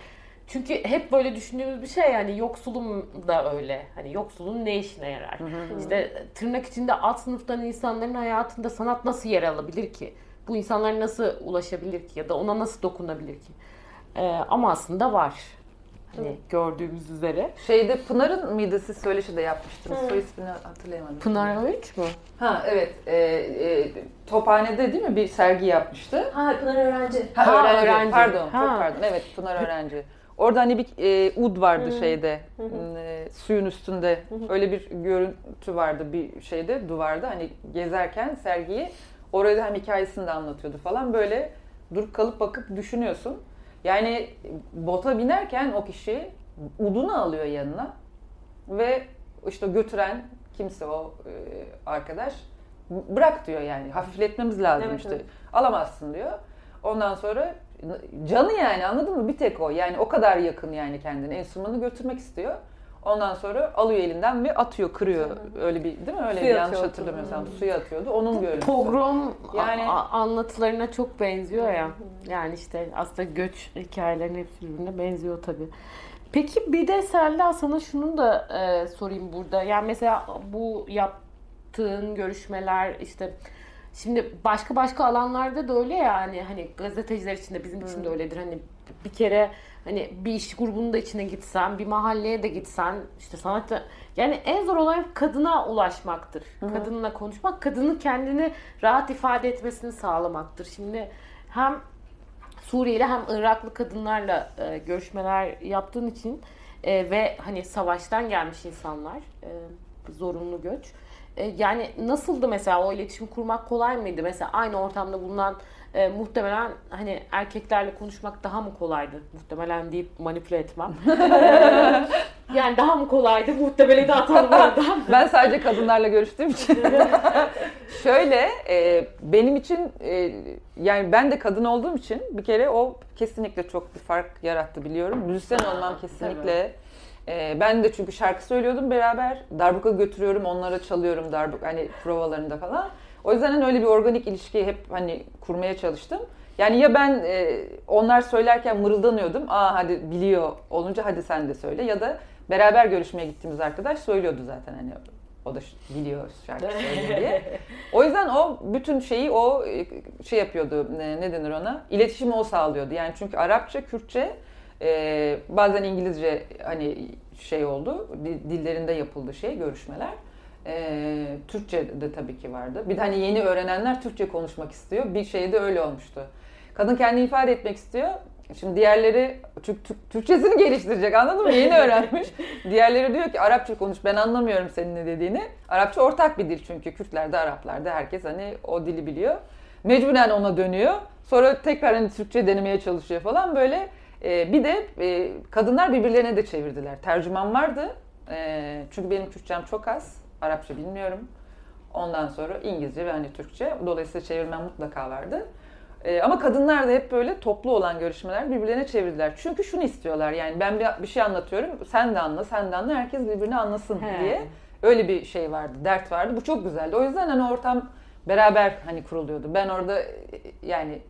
Çünkü hep böyle düşündüğümüz bir şey yani yoksulum da öyle. Hani yoksulun ne işine yarar? İşte tırnak içinde alt sınıftan insanların hayatında sanat nasıl yer alabilir ki? Bu insanlar nasıl ulaşabilir ki? Ya da ona nasıl dokunabilir ki? Ee, ama aslında var. Hani gördüğümüz üzere. Şeyde Pınar'ın mıydı siz söyleşi de yapmıştınız. Soy ismini hatırlayamadım. Pınar Öğünç mü? Ha evet. E, e, Tophane'de değil mi bir sergi yapmıştı. Ha Pınar öğrenci. Ha, Ha, öğrenci. öğrenci. Pardon, Ha. çok pardon. Evet, Pınar öğrenci. Orada hani bir e, ud vardı şeyde, e, suyun üstünde. Öyle bir görüntü vardı bir şeyde, duvarda. Hani gezerken sergiyi, orada hem hikayesini de anlatıyordu falan. Böyle durup kalıp bakıp düşünüyorsun. Yani bota binerken o kişi udunu alıyor yanına ve işte götüren kimse o e, arkadaş bırak diyor yani hafifletmemiz lazım Evet, işte evet. alamazsın diyor. Ondan sonra canı yani anladın mı? Bir tek o. Yani o kadar yakın yani kendine. Enstrümanı götürmek istiyor. Ondan sonra alıyor elinden ve atıyor, kırıyor. Öyle bir değil mi? Öyle Suya yanlış hatırlamıyorsam. Suya atıyordu. Onun görüntüsü. Pogrom Yani- yani anlatılarına çok benziyor ya. Yani işte aslında göç hikayelerinin hepsi birbirine benziyor tabii. Peki bir de Selda sana şunu da e, sorayım burada. Yani mesela bu yaptığın görüşmeler işte şimdi başka başka alanlarda da öyle ya hani hani gazeteciler için de bizim için de öyledir. Hani bir kere hani bir iş grubunun da içine gitsen, bir mahalleye de gitsen işte sanatçı yani en zor olan kadına ulaşmaktır. Kadınla konuşmak, kadının kendini rahat ifade etmesini sağlamaktır. Şimdi hem Suriyeli hem Iraklı kadınlarla e, görüşmeler yaptığın için e, ve hani savaştan gelmiş insanlar e, zorunlu göç. E, yani nasıldı mesela o iletişim kurmak kolay mıydı? Mesela aynı ortamda bulunan e, muhtemelen hani erkeklerle konuşmak daha mı kolaydı? Muhtemelen deyip manipüle etmem. <laughs> <laughs> Yani daha mı kolaydı? Muhtemelen de atalım oradan. Ben sadece kadınlarla görüştüğüm için. <laughs> Şöyle, e, benim için e, yani ben de kadın olduğum için bir kere o kesinlikle çok bir fark yarattı biliyorum. Müzisyen olmam kesinlikle. E, ben de çünkü şarkı söylüyordum beraber. Darbuka götürüyorum, onlara çalıyorum darbuka hani provalarında falan. O yüzden hani öyle bir organik ilişkiyi hep hani kurmaya çalıştım. Yani ya ben e, onlar söylerken mırıldanıyordum. Aa hadi biliyor olunca hadi sen de söyle ya da beraber görüşmeye gittiğimiz arkadaş söylüyordu zaten hani o da biliyor şarkı <laughs> söylüyor diye. O yüzden o bütün şeyi o e, şey yapıyordu ne, ne denir ona iletişimi o sağlıyordu. Yani çünkü Arapça, Kürtçe e, bazen İngilizce hani şey oldu di- dillerinde yapıldı şey görüşmeler. E, Türkçe de tabii ki vardı. Bir de hani yeni öğrenenler Türkçe konuşmak istiyor. Bir şey de öyle olmuştu. Kadın kendini ifade etmek istiyor. Şimdi diğerleri Türk, Türk- Türkçesini geliştirecek anladın mı? Yeni öğrenmiş. <laughs> Diğerleri diyor ki Arapça konuş ben anlamıyorum senin ne dediğini. Arapça ortak bir dil çünkü Kürtlerde, Araplarda herkes hani o dili biliyor. Mecburen ona dönüyor. Sonra tekrar hani Türkçe denemeye çalışıyor falan böyle. Ee, bir de e, kadınlar birbirlerine de çevirdiler. Tercüman vardı. Ee, çünkü benim Kürtçem çok az. Arapça bilmiyorum. Ondan sonra İngilizce ve hani Türkçe. Dolayısıyla çevirmen mutlaka vardı. Ee, ama kadınlar da hep böyle toplu olan görüşmeler birbirlerine çevirdiler. Çünkü şunu istiyorlar yani ben bir, bir şey anlatıyorum sen de anla sen de anla herkes birbirini anlasın He. diye. Öyle bir şey vardı, dert vardı. Bu çok güzeldi. O yüzden hani ortam beraber hani kuruluyordu. Ben orada e, yani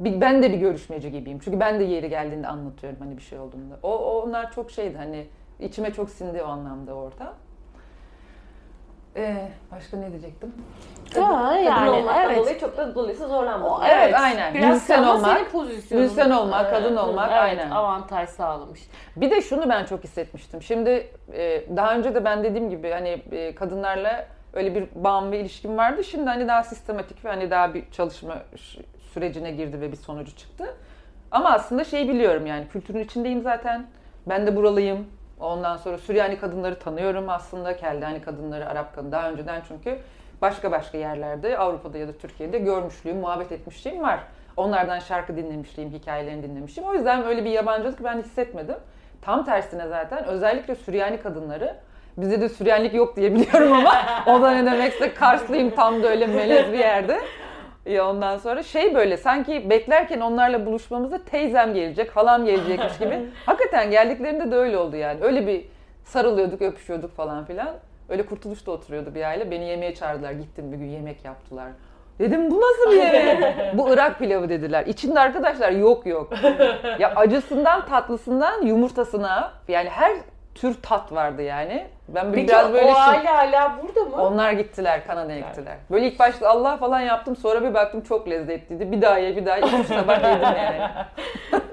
bir, ben de bir görüşmeci gibiyim. Çünkü ben de yeri geldiğinde anlatıyorum hani bir şey olduğunda. O, o onlar çok şeydi hani içime çok sindi o anlamda orada. Ee, başka ne diyecektim? Ha, Kadın yani olmaktan evet. dolayı çok da dolayısıyla zorlanmadım. O- Evet, aynen. Biraz Müzisyen olmak, müzisyen olmak, kadın olmak, evet, aynen. avantaj sağlamış. Bir de şunu ben çok hissetmiştim. Şimdi e, daha önce de ben dediğim gibi hani e, kadınlarla öyle bir bağım ve ilişkim vardı. Şimdi hani daha sistematik ve hani daha bir çalışma sürecine girdi ve bir sonucu çıktı. Ama aslında şeyi biliyorum yani kültürün içindeyim zaten. Ben de buralıyım. Ondan sonra Süryani kadınları tanıyorum aslında. Keldani kadınları, Arap kadın daha önceden çünkü başka başka yerlerde Avrupa'da ya da Türkiye'de görmüşlüğüm, muhabbet etmişliğim var. Onlardan şarkı dinlemişliğim, hikayelerini dinlemişim. O yüzden öyle bir yabancılık ben hissetmedim. Tam tersine zaten özellikle Süryani kadınları Bizde de Süryanlik yok diye biliyorum ama <laughs> o da ne demekse Karslıyım tam da öyle melez bir yerde. Ya ondan sonra şey böyle sanki beklerken onlarla buluşmamızda teyzem gelecek, halam gelecekmiş gibi. <laughs> Hakikaten geldiklerinde de öyle oldu yani. Öyle bir sarılıyorduk, öpüşüyorduk falan filan. Öyle kurtuluşta oturuyordu bir aile. Beni yemeğe çağırdılar. Gittim bir gün yemek yaptılar. Dedim bu nasıl bir yemek? <laughs> bu Irak pilavı dediler. İçinde arkadaşlar yok yok. Ya acısından tatlısından yumurtasına yani her tür tat vardı yani. Ben Peki biraz böyle o şey- aile hala burada mı? onlar gittiler, Kanada'ya gittiler. Böyle ilk başta Allah falan yaptım, sonra bir baktım çok lezzetliydi. Bir daha ye, bir daha ye. Üç tabak yedim yani. <laughs>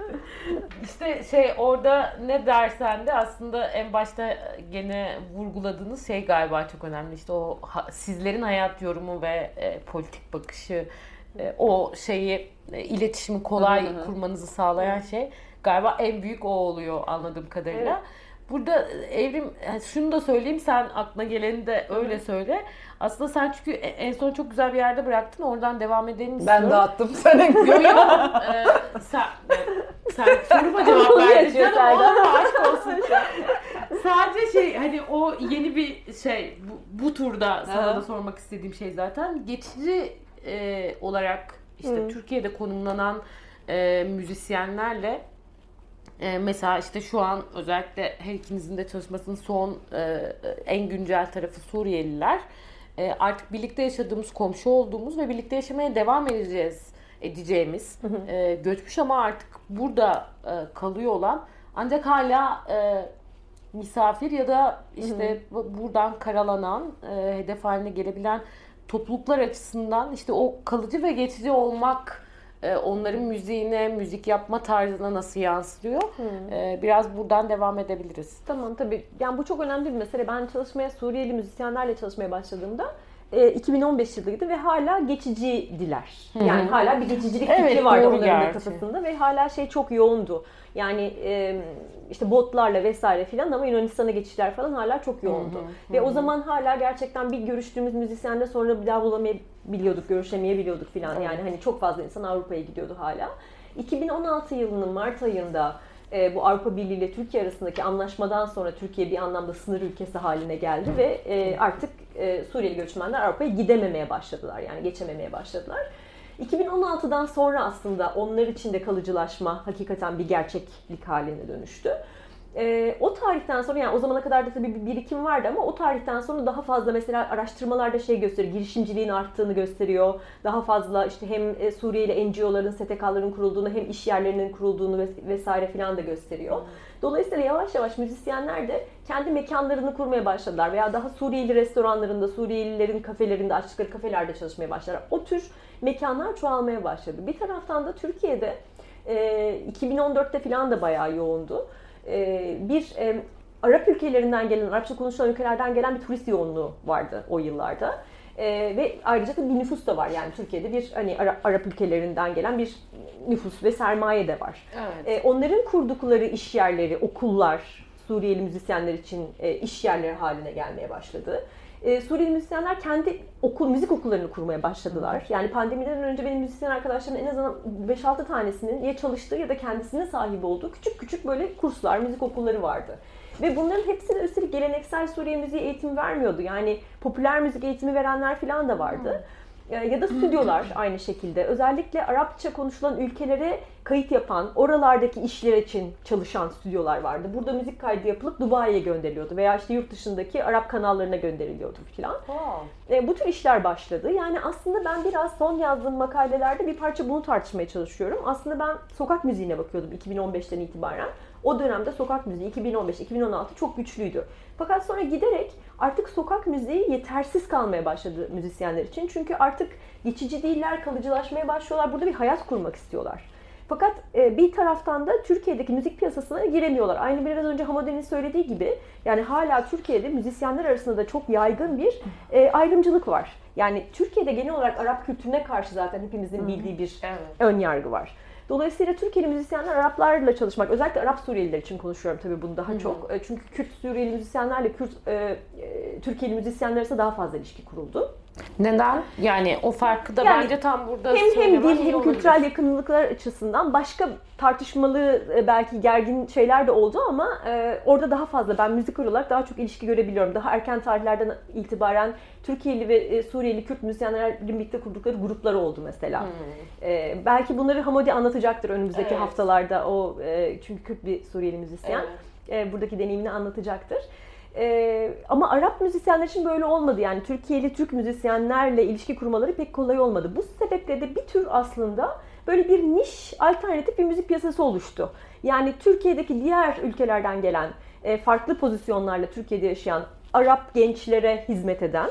İşte şey orada ne dersen de aslında en başta gene vurguladığınız şey galiba çok önemli. İşte o ha- sizlerin hayat yorumu ve e, politik bakışı e, o şeyi e, iletişimi kolay kurmanızı sağlayan şey galiba en büyük o oluyor anladığım kadarıyla. Burada e, Evrim yani şunu da söyleyeyim sen aklına geleni de öyle söyle. Aslında sen çünkü e- en son çok güzel bir yerde bıraktın. Oradan devam edelim istiyorum. Ben dağıttım senin. Yo yo. Ee, sen, sen soruma <laughs> cevap verdin. Allah aşk olsun. Sadece şey hani o yeni bir şey bu, bu turda sana da sormak istediğim şey zaten geçici e, olarak işte Hı. Türkiye'de konumlanan e, müzisyenlerle e, mesela işte şu an özellikle her ikinizin de çalışmasının son e, en güncel tarafı Suriyeliler. E, artık birlikte yaşadığımız, komşu olduğumuz ve birlikte yaşamaya devam edeceğiz edeceğimiz e, göçmüş ama artık burada e, kalıyor olan ancak hala e, misafir ya da işte buradan karalanan, e, hedef haline gelebilen topluluklar açısından işte o kalıcı ve geçici olmak e, onların müziğine, müzik yapma tarzına nasıl yansıyor? E, biraz buradan devam edebiliriz. Tamam tabii. Yani bu çok önemli bir mesele. Ben çalışmaya Suriyeli müzisyenlerle çalışmaya başladığımda e, 2015 yılıydı ve hala geçicidiler. Yani hala bir geçicilik Evet, fikri vardı onların gerçi. kafasında ve hala şey çok yoğundu. Yani e, işte botlarla vesaire filan ama Yunanistan'a geçişler falan hala çok yoğundu. Ve o zaman hala gerçekten bir görüştüğümüz müzisyenle sonra bir daha bulamayabiliyorduk, görüşemeyebiliyorduk filan. Yani hani çok fazla insan Avrupa'ya gidiyordu hala. 2016 yılının Mart ayında e, bu Avrupa Birliği ile Türkiye arasındaki anlaşmadan sonra Türkiye bir anlamda sınır ülkesi haline geldi ve e, artık e, Suriyeli göçmenler Avrupa'ya gidememeye başladılar. Yani geçememeye başladılar. 2016'dan sonra aslında onlar için de kalıcılaşma hakikaten bir gerçeklik haline dönüştü. Ee, o tarihten sonra yani o zamana kadar da tabii bir birikim vardı ama o tarihten sonra daha fazla mesela araştırmalarda şey gösteriyor, girişimciliğin arttığını gösteriyor. Daha fazla işte hem e, Suriyeli NGO'ların, STK'ların kurulduğunu hem iş yerlerinin kurulduğunu ves- vesaire filan da gösteriyor. Dolayısıyla yavaş yavaş müzisyenler de kendi mekanlarını kurmaya başladılar veya daha Suriyeli restoranlarında, Suriyelilerin kafelerinde, açtıkları kafelerde çalışmaya başladılar. O tür mekanlar çoğalmaya başladı. Bir taraftan da Türkiye'de e, 2014'te filan da bayağı yoğundu. E, bir e, Arap ülkelerinden gelen, Arapça konuşulan ülkelerden gelen bir turist yoğunluğu vardı o yıllarda. E, ve ayrıca da bir nüfus da var yani Türkiye'de bir hani Ara- Arap ülkelerinden gelen bir nüfus ve sermaye de var. Evet. E, onların kurdukları iş yerleri, okullar Suriyeli müzisyenler için e, iş yerleri haline gelmeye başladı. E, Suriyeli müzisyenler kendi okul, müzik okullarını kurmaya başladılar. Yani pandemiden önce benim müzisyen arkadaşlarımın en azından 5-6 tanesinin ya çalıştığı ya da kendisine sahip olduğu küçük küçük böyle kurslar, müzik okulları vardı. Ve bunların hepsine üstelik geleneksel Suriye müziği eğitimi vermiyordu. Yani popüler müzik eğitimi verenler falan da vardı. E, Ya da stüdyolar aynı şekilde. Özellikle Arapça konuşulan ülkelere kayıt yapan, oralardaki işler için çalışan stüdyolar vardı. Burada müzik kaydı yapılıp Dubai'ye gönderiliyordu veya işte yurt dışındaki Arap kanallarına gönderiliyordu filan. E, bu tür işler başladı. Yani aslında ben biraz son yazdığım makalelerde bir parça bunu tartışmaya çalışıyorum. Aslında ben sokak müziğine bakıyordum 2015'ten itibaren. O dönemde sokak müziği 2015-2016 çok güçlüydü. Fakat sonra giderek artık sokak müziği yetersiz kalmaya başladı müzisyenler için. Çünkü artık geçici değiller, kalıcılaşmaya başlıyorlar. Burada bir hayat kurmak istiyorlar. Fakat e, bir taraftan da Türkiye'deki müzik piyasasına giremiyorlar. Aynı biraz önce Hamade'nin söylediği gibi yani hala Türkiye'de müzisyenler arasında da çok yaygın bir e, ayrımcılık var. Yani Türkiye'de genel olarak Arap kültürüne karşı zaten hepimizin bildiği bir Evet. ön yargı var. Dolayısıyla Türkiye'li müzisyenler Araplarla çalışmak, özellikle Arap Suriyeliler için konuşuyorum tabii bunu daha çok. E, Çünkü Kürt Suriyeli müzisyenlerle Kürt e, e, Türkiye'li müzisyenler arasında daha fazla ilişki kuruldu. Neden? Yani o farkı da Yani bence tam burada Hem hem söylemen dil iyi hem olabilir. kültürel yakınlıklar açısından başka tartışmalı e, belki gergin şeyler de oldu ama e, orada daha fazla ben müzik olarak daha çok ilişki görebiliyorum. Daha erken tarihlerden itibaren Türkiye'li ve e, Suriyeli Kürt müzisyenlerin birlikte kurdukları gruplar oldu mesela. E, belki bunları Hamadi anlatacaktır önümüzdeki Evet. haftalarda o e, çünkü Kürt bir Suriyeli müzisyen. Evet. E, buradaki deneyimini anlatacaktır. E, ama Arap müzisyenler için böyle olmadı. Yani Türkiye'li Türk müzisyenlerle ilişki kurmaları pek kolay olmadı. Bu sebeple de bir tür aslında böyle bir niş, alternatif bir müzik piyasası oluştu. Yani Türkiye'deki diğer ülkelerden gelen, e, farklı pozisyonlarla Türkiye'de yaşayan Arap gençlere hizmet eden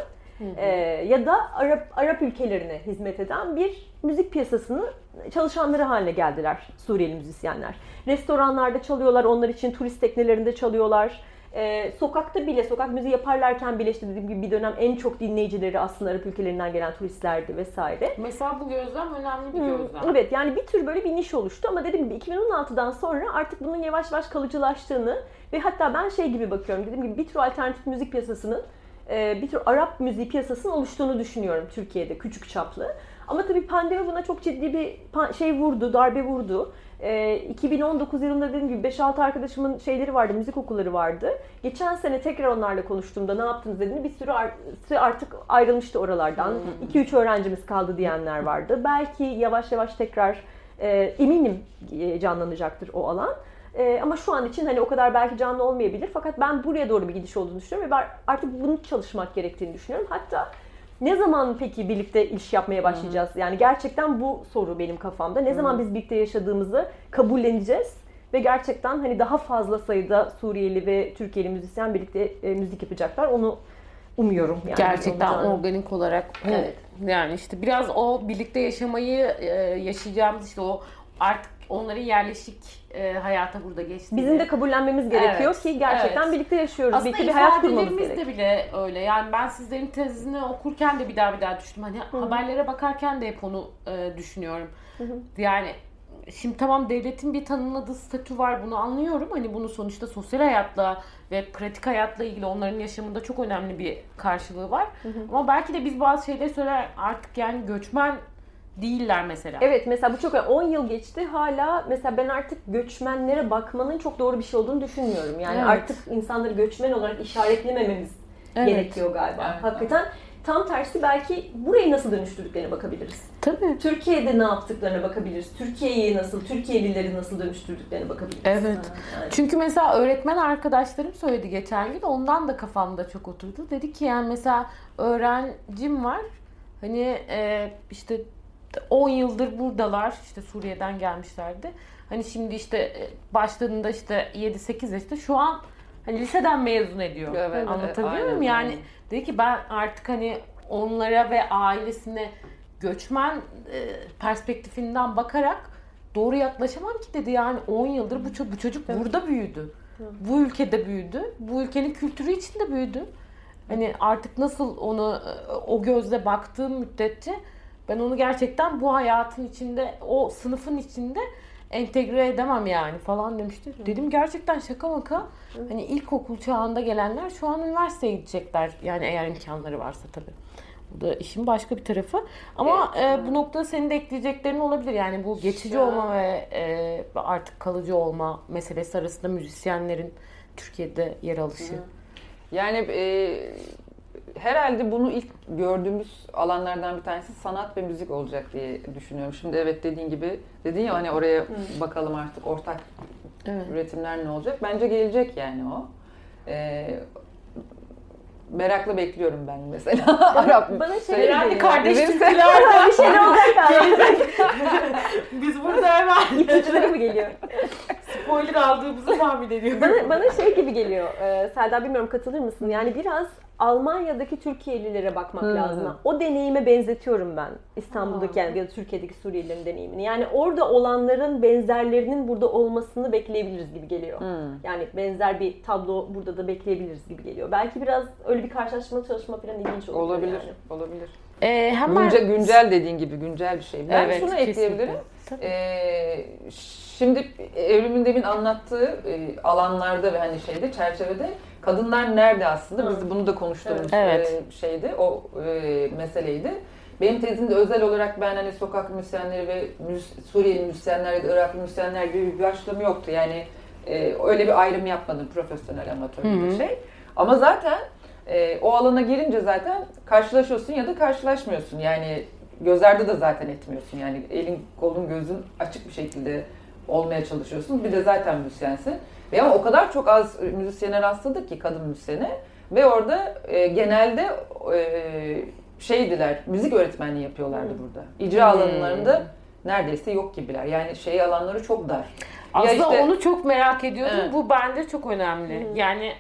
e, ya da Arap Arap ülkelerine hizmet eden bir müzik piyasasını çalışanları haline geldiler Suriyeli müzisyenler. Restoranlarda çalıyorlar, onlar için turist teknelerinde çalıyorlar. E, sokakta bile, sokak müziği yaparlarken bile işte dediğim gibi bir dönem en çok dinleyicileri aslında Arap ülkelerinden gelen turistlerdi vesaire. Mesela bu gözlem önemli bir Hmm, gözlem. Evet yani bir tür böyle bir niş oluştu ama dediğim gibi 2016'dan sonra artık bunun yavaş yavaş kalıcılaştığını ve hatta ben şey gibi bakıyorum dediğim gibi bir tür alternatif müzik piyasasının e, bir tür Arap müziği piyasasının oluştuğunu düşünüyorum Türkiye'de küçük çaplı. Ama tabii pandemi buna çok ciddi bir şey vurdu, darbe vurdu. E, 2019 yılında dediğim gibi 5-6 arkadaşımın şeyleri vardı, müzik okulları vardı. Geçen sene tekrar onlarla konuştuğumda ne yaptınız dediğinde bir sürü ar- sürü artık ayrılmıştı oralardan. 2-3 öğrencimiz kaldı diyenler vardı. Belki yavaş yavaş tekrar e, eminim e, canlanacaktır o alan. E, ama şu an için hani o kadar belki canlı olmayabilir. Fakat ben buraya doğru bir gidiş olduğunu düşünüyorum ve ben artık bunu çalışmak gerektiğini düşünüyorum. Hatta ne zaman peki birlikte iş yapmaya başlayacağız? Yani gerçekten bu soru benim kafamda. Ne zaman biz birlikte yaşadığımızı kabulleneceğiz ve gerçekten hani daha fazla sayıda Suriyeli ve Türkiye'li müzisyen birlikte e, müzik yapacaklar. Onu umuyorum. Yani Gerçekten olacağını. organik olarak. Evet. Yani işte biraz o birlikte yaşamayı e, yaşayacağımız işte o artık onların yerleşik e, hayata burada geçti. Bizim de kabullenmemiz gerekiyor Evet, ki gerçekten evet. birlikte yaşıyoruz. aslında birlikte bir hayat kurmamız gerekiyor. de bile öyle. Yani ben sizlerin tezini okurken de bir daha bir daha düşündüm. Hani haberlere bakarken de hep onu e, düşünüyorum. Yani şimdi tamam devletin bir tanımladığı statü var bunu anlıyorum. Hani bunu sonuçta sosyal hayatla ve pratik hayatla ilgili onların yaşamında çok önemli bir karşılığı var. Ama belki de biz bazı şeyleri söyler artık yani göçmen değiller mesela. Evet mesela bu çok 10 yıl geçti hala mesela ben artık göçmenlere bakmanın çok doğru bir şey olduğunu düşünmüyorum. Yani Evet. artık insanları göçmen olarak işaretlemememiz Evet. gerekiyor galiba. Evet. Hakikaten tam tersi belki burayı nasıl dönüştürdüklerine bakabiliriz. Tabii. Türkiye'de ne yaptıklarına bakabiliriz. Türkiye'yi nasıl, Türkiye'lileri nasıl dönüştürdüklerine bakabiliriz. Evet. Yani. Çünkü mesela öğretmen arkadaşlarım söyledi geçen gün. Ondan da kafamda çok oturdu. Dedi ki yani mesela öğrencim var. Hani e, işte 10 yıldır buradalar. işte Suriye'den gelmişlerdi. Hani şimdi işte e, başladığında işte 7-8 yaşta şu an hani liseden mezun ediyor. Evet, Anlatabiliyor evet, muyum? Yani dedi ki ben artık hani onlara ve ailesine göçmen e, perspektifinden bakarak doğru yaklaşamam ki dedi yani 10 yıldır bu, ço- bu çocuk burada büyüdü. Bu ülkede büyüdü. Bu ülkenin kültürü içinde büyüdü. Hani artık nasıl onu e, o gözle baktığım müddetçe ben onu gerçekten bu hayatın içinde, o sınıfın içinde entegre edemem yani falan demişti. Dedim gerçekten şaka maka hani ilkokul çağında gelenler şu an üniversiteye gidecekler. Yani eğer imkanları varsa tabii. Bu da işin başka bir tarafı. Ama e, bu noktada senin de ekleyeceklerin olabilir. Yani bu geçici Şu- olma ve e, artık kalıcı olma meselesi arasında müzisyenlerin Türkiye'de yer alışı. Yani e, herhalde bunu ilk gördüğümüz alanlardan bir tanesi sanat ve müzik olacak diye düşünüyorum. Şimdi evet dediğin gibi dedin ya hani oraya bakalım artık ortak Evet. üretimler ne olacak? Bence gelecek yani o. E, merakla bekliyorum ben mesela. <laughs> Arap Bana şey Herhalde geliyor. kardeş Bizim- Türklerden bir şeyler <laughs> olacak <laughs> galiba. biz burada hemen İpuçları mı geliyor? Spoiler aldığımızı tahmin ediyorum. Bana, bana şey gibi geliyor. E, Selda bilmiyorum katılır mısın? Yani biraz Almanya'daki Türkiye'lilere bakmak Hı. lazım. O deneyime benzetiyorum ben. İstanbul'daki yani ya da Türkiye'deki Suriyelilerin deneyimini. Yani orada olanların benzerlerinin burada olmasını bekleyebiliriz gibi geliyor. Hmm. Yani benzer bir tablo burada da bekleyebiliriz gibi geliyor. Belki biraz öyle bir karşılaşma çalışma falan ilginç olur. Olabilir, Yani. olabilir. Ee, hemen Güncel, güncel dediğin gibi güncel bir şey. Ben Evet, şunu kesinlikle. ekleyebilirim. Tabii. Ee, şimdi evrimin demin anlattığı e, alanlarda ve hani şeyde çerçevede kadınlar nerede aslında? Biz bunu da konuştuğumuz Evet. e, şeydi. O e, meseleydi. Benim tezimde özel olarak ben hani sokak müzisyenleri ve Suriyeli müzisyenler ya da Iraklı müzisyenler gibi bir başlığım yoktu. Yani e, öyle bir ayrım yapmadım profesyonel amatör bir şey. Ama zaten e, o alana girince zaten karşılaşıyorsun ya da karşılaşmıyorsun. Yani göz ardı da zaten etmiyorsun. Yani elin kolun gözün açık bir şekilde olmaya çalışıyorsun. Bir de zaten müzisyensin. Ve ama o kadar çok az müzisyene rastladık ki kadın müzisyene. Ve orada e, genelde e, şeydiler, müzik öğretmenliği yapıyorlardı burada. İcra Hmm. alanlarında neredeyse yok gibiler. Yani şey alanları çok dar. Aslında ya işte, onu çok merak ediyordum. Evet. Bu bende çok önemli. Yani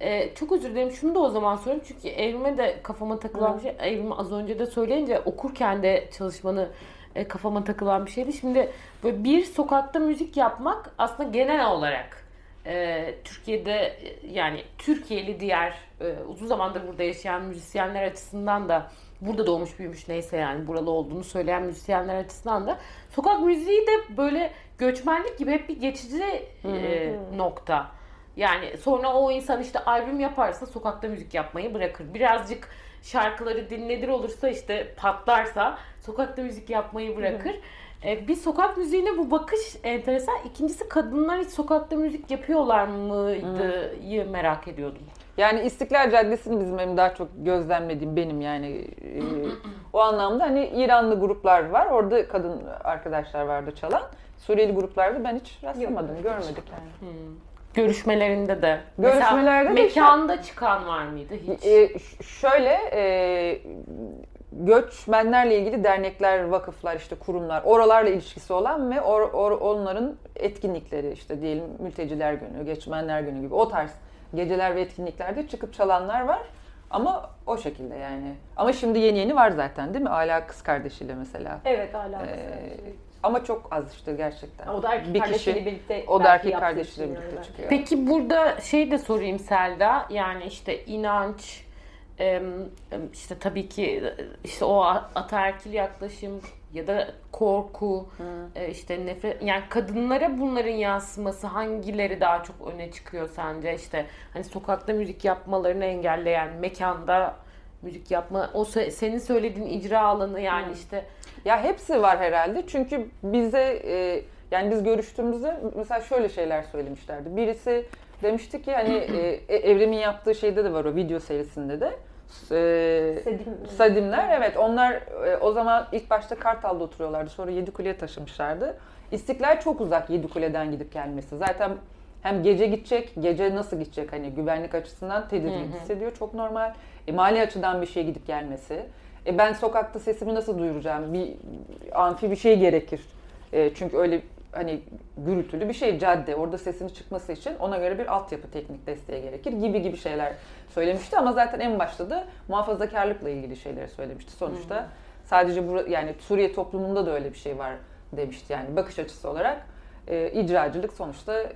e, çok özür dilerim. Şunu da o zaman sorayım. Çünkü evrime de kafama takılan bir şey. Evrim az önce de söyleyince okurken de çalışmanı e, kafama takılan bir şeydi. Şimdi böyle bir sokakta müzik yapmak aslında genel olarak e, Türkiye'de e, yani Türkiye'li diğer e, uzun zamandır burada yaşayan müzisyenler açısından da burada doğmuş büyümüş neyse yani buralı olduğunu söyleyen müzisyenler açısından da sokak müziği de böyle göçmenlik gibi hep bir geçici e, nokta. Yani sonra o insan işte albüm yaparsa sokakta müzik yapmayı bırakır. Birazcık şarkıları dinledir olursa işte patlarsa sokakta müzik yapmayı bırakır. E, bir sokak müziğine bu bakış enteresan. İkincisi kadınlar hiç sokakta müzik yapıyorlar mıydı merak ediyordum. Yani İstiklal Caddesi'ni bizim benim daha çok gözlemlediğim benim yani e, <clears throat> O anlamda hani İranlı gruplar var. Orada kadın arkadaşlar vardı çalan. Suriyeli gruplarda ben hiç rastlamadım, görmedik yani. Görüşmelerinde de. Görüşmelerde Mesela de işte- mekanda çıkan var mıydı hiç? Ş- şöyle e, göçmenlerle ilgili dernekler, vakıflar, işte kurumlar, oralarla ilişkisi olan ve or- or- onların etkinlikleri işte diyelim mülteciler günü, göçmenler günü gibi o tarz geceler ve etkinliklerde çıkıp çalanlar var. Ama o şekilde yani. Ama şimdi yeni yeni var zaten değil mi? Ala kız kardeşiyle mesela. Evet hala. Ee, ama çok az işte gerçekten. o da erkek bir kardeşiyle kişi, birlikte. o da erkek kardeşiyle birlikte çıkıyor. Peki burada şey de sorayım Selda. Yani işte inanç, işte tabii ki işte o ataerkil yaklaşım ya da korku, e, işte nefret yani kadınlara bunların yansıması hangileri daha çok öne çıkıyor sence? İşte hani sokakta müzik yapmalarını engelleyen mekanda müzik yapma o se- senin söylediğin icra alanı yani işte Ya hepsi var herhalde çünkü bize e, yani biz görüştüğümüzde mesela şöyle şeyler söylemişlerdi. Birisi demişti ki hani <clears throat> e, Evrim'in yaptığı şeyde de var o video serisinde de. E, Sedim- Sadimler evet onlar e, o zaman ilk başta Kartal'da oturuyorlardı sonra Yedikule'ye taşımışlardı. İstiklal çok uzak Yedikule'den gidip gelmesi. Zaten hem gece gidecek, gece nasıl gidecek hani güvenlik açısından tedirgin hissediyor çok normal. E, mali açıdan bir şey gidip gelmesi. E, ben sokakta sesimi nasıl duyuracağım? Bir amfi bir şey gerekir. E, çünkü öyle hani gürültülü bir şey cadde. Orada sesinin çıkması için ona göre bir altyapı teknik desteği gerekir gibi gibi şeyler söylemişti ama zaten en başta da muhafazakarlıkla ilgili şeyleri söylemişti. Sonuçta sadece bu yani Suriye toplumunda da öyle bir şey var demişti yani bakış açısı olarak. E, icracılık sonuçta e,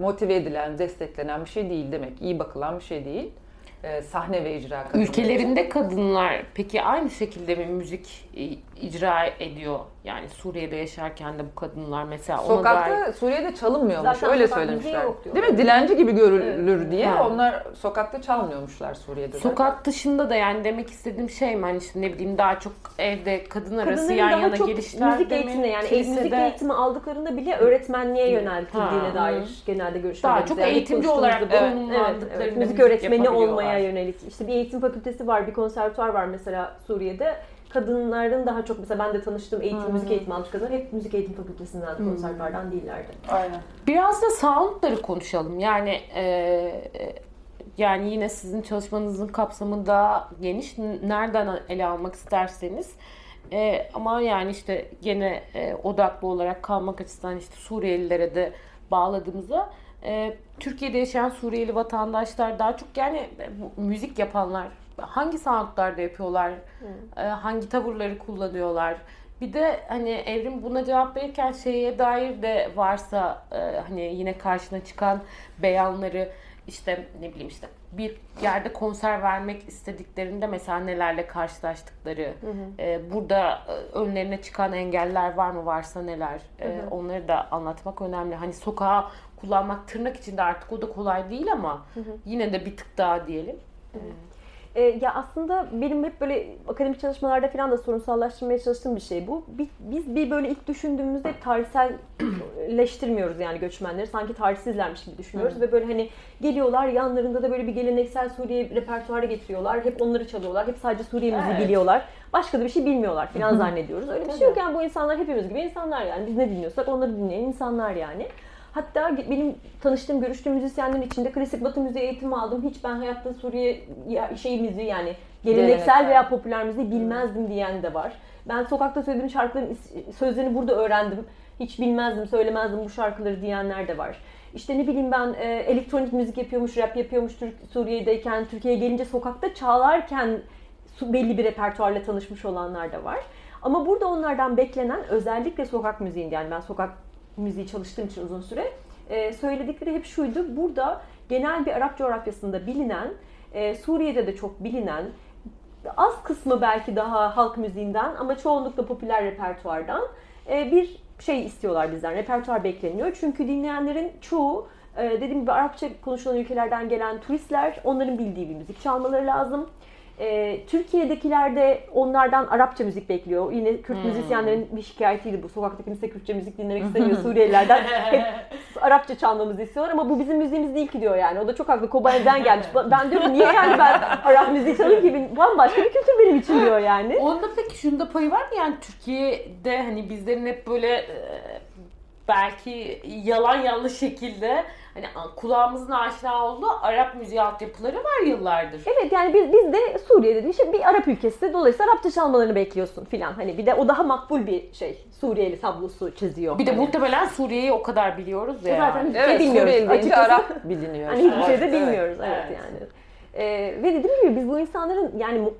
motive edilen, desteklenen bir şey değil demek. iyi bakılan bir şey değil. E, sahne ve icra kadınları. Ülkelerinde kadınlar peki aynı şekilde mi müzik e, icra ediyor? Yani Suriye'de yaşarken de bu kadınlar mesela ona Sokakta dair- Suriye'de çalınmıyormuş Zaten öyle söylemişler. Değil mi? Dilenci gibi görülür diye Ha. onlar sokakta çalmıyormuşlar Suriye'de. de. Sokak dışında da yani demek istediğim şey mi? Hani işte ne bileyim daha çok evde kadın arası Kadınların yan daha yana çok gelişler müzik eğitimine yani müzik eğitimi aldıklarında bile öğretmenliğe yöneltildiğine Ha. dair genelde görüşmeler. Daha çok eğitimci olarak Evet, evet, evet. müzik öğretmeni olmaya yönelik. İşte bir eğitim fakültesi var, bir konservatuar var mesela Suriye'de. Kadınların daha çok mesela ben de tanıştığım eğitim, müzik eğitimi almış kadınlar hep müzik eğitim fakültesinden, konservatuardan değillerdi. Aynen. Biraz da soundları konuşalım. Yani e, e, yani yine sizin çalışmanızın kapsamı daha geniş. Nereden ele almak isterseniz. E, ama yani işte gene e, odaklı olarak kalmak açısından işte Suriyelilere de bağladığımızda e, Türkiye'de yaşayan Suriyeli vatandaşlar daha çok yani e, bu müzik yapanlar hangi soundlarda yapıyorlar? E, hangi tavırları kullanıyorlar? Bir de hani Evrim buna cevap verirken şeye dair de varsa e, hani yine karşına çıkan beyanları işte ne bileyim işte bir yerde konser vermek istediklerinde mesela nelerle karşılaştıkları, e, burada e, önlerine çıkan engeller var mı varsa neler, e, onları da anlatmak önemli. Hani sokağa kullanmak tırnak içinde artık o da kolay değil ama yine de bir tık daha diyelim. E, ya aslında benim hep böyle akademik çalışmalarda falan da sorunsallaştırmaya çalıştığım bir şey bu. Bi- Biz bir böyle ilk düşündüğümüzde hep tarihselleştirmiyoruz yani göçmenleri. Sanki tarihsizlermiş gibi düşünüyoruz ve böyle hani geliyorlar yanlarında da böyle bir geleneksel Suriye repertuarı getiriyorlar. Hep onları çalıyorlar. Hep sadece Suriye müziği Evet. biliyorlar. Başka da bir şey bilmiyorlar falan zannediyoruz. Öyle bir şey yok yani bu insanlar hepimiz gibi insanlar yani. Biz ne dinliyorsak onları dinleyen insanlar yani. Hatta benim tanıştığım, görüştüğüm müzisyenlerin içinde klasik batı müziği eğitimi aldım. Hiç ben hayatta Suriye şey müziği yani geleneksel veya popüler müziği bilmezdim diyen de var. Ben sokakta söylediğim şarkıların sözlerini burada öğrendim. Hiç bilmezdim, söylemezdim bu şarkıları diyenler de var. İşte ne bileyim ben e, elektronik müzik yapıyormuş, rap yapıyormuş Türk, Suriye'deyken, Türkiye'ye gelince sokakta çalarken su- belli bir repertuarla tanışmış olanlar da var. Ama burada onlardan beklenen özellikle sokak müziğinde yani ben sokak müziği çalıştığım için uzun süre e, söyledikleri hep şuydu. Burada genel bir Arap coğrafyasında bilinen, e, Suriye'de de çok bilinen, az kısmı belki daha halk müziğinden ama çoğunlukla popüler repertuardan e, bir şey istiyorlar bizden. Repertuar bekleniyor. Çünkü dinleyenlerin çoğu e, dediğim gibi Arapça konuşulan ülkelerden gelen turistler onların bildiği bir müzik çalmaları lazım. E, Türkiye'dekiler de onlardan Arapça müzik bekliyor. Yine Kürt müzisyenlerin bir şikayetiydi bu. Sokakta kimse Kürtçe müzik dinlemek <laughs> istemiyor Suriyelilerden. Hep Arapça çalmamızı istiyorlar ama bu bizim müziğimiz değil ki diyor yani. O da çok haklı. Kobay'dan gelmiş. <laughs> Ben diyorum niye yani ben Arap müzik çalayım ki bambaşka bir kültür benim için diyor yani. Onda peki şunda payı var mı yani Türkiye'de hani bizlerin hep böyle e, belki yalan yanlış şekilde hani kulağımızın aşina olduğu Arap müziği altyapıları var yıllardır. Evet yani biz, biz de Suriye'de işte bir Arap ülkesi dolayısıyla Arapça çalmalarını bekliyorsun filan. Hani bir de o daha makbul bir şey. Suriyeli tablosu çiziyor. Bir de hani. muhtemelen Suriye'yi o kadar biliyoruz ya. Zaten hiçbir evet, şey bilmiyoruz. Suriyeli deyince. Arap biliniyor. Hani hiçbir şey de bilmiyoruz evet, Evet. yani. Ee, ve dediğim gibi biz bu insanların yani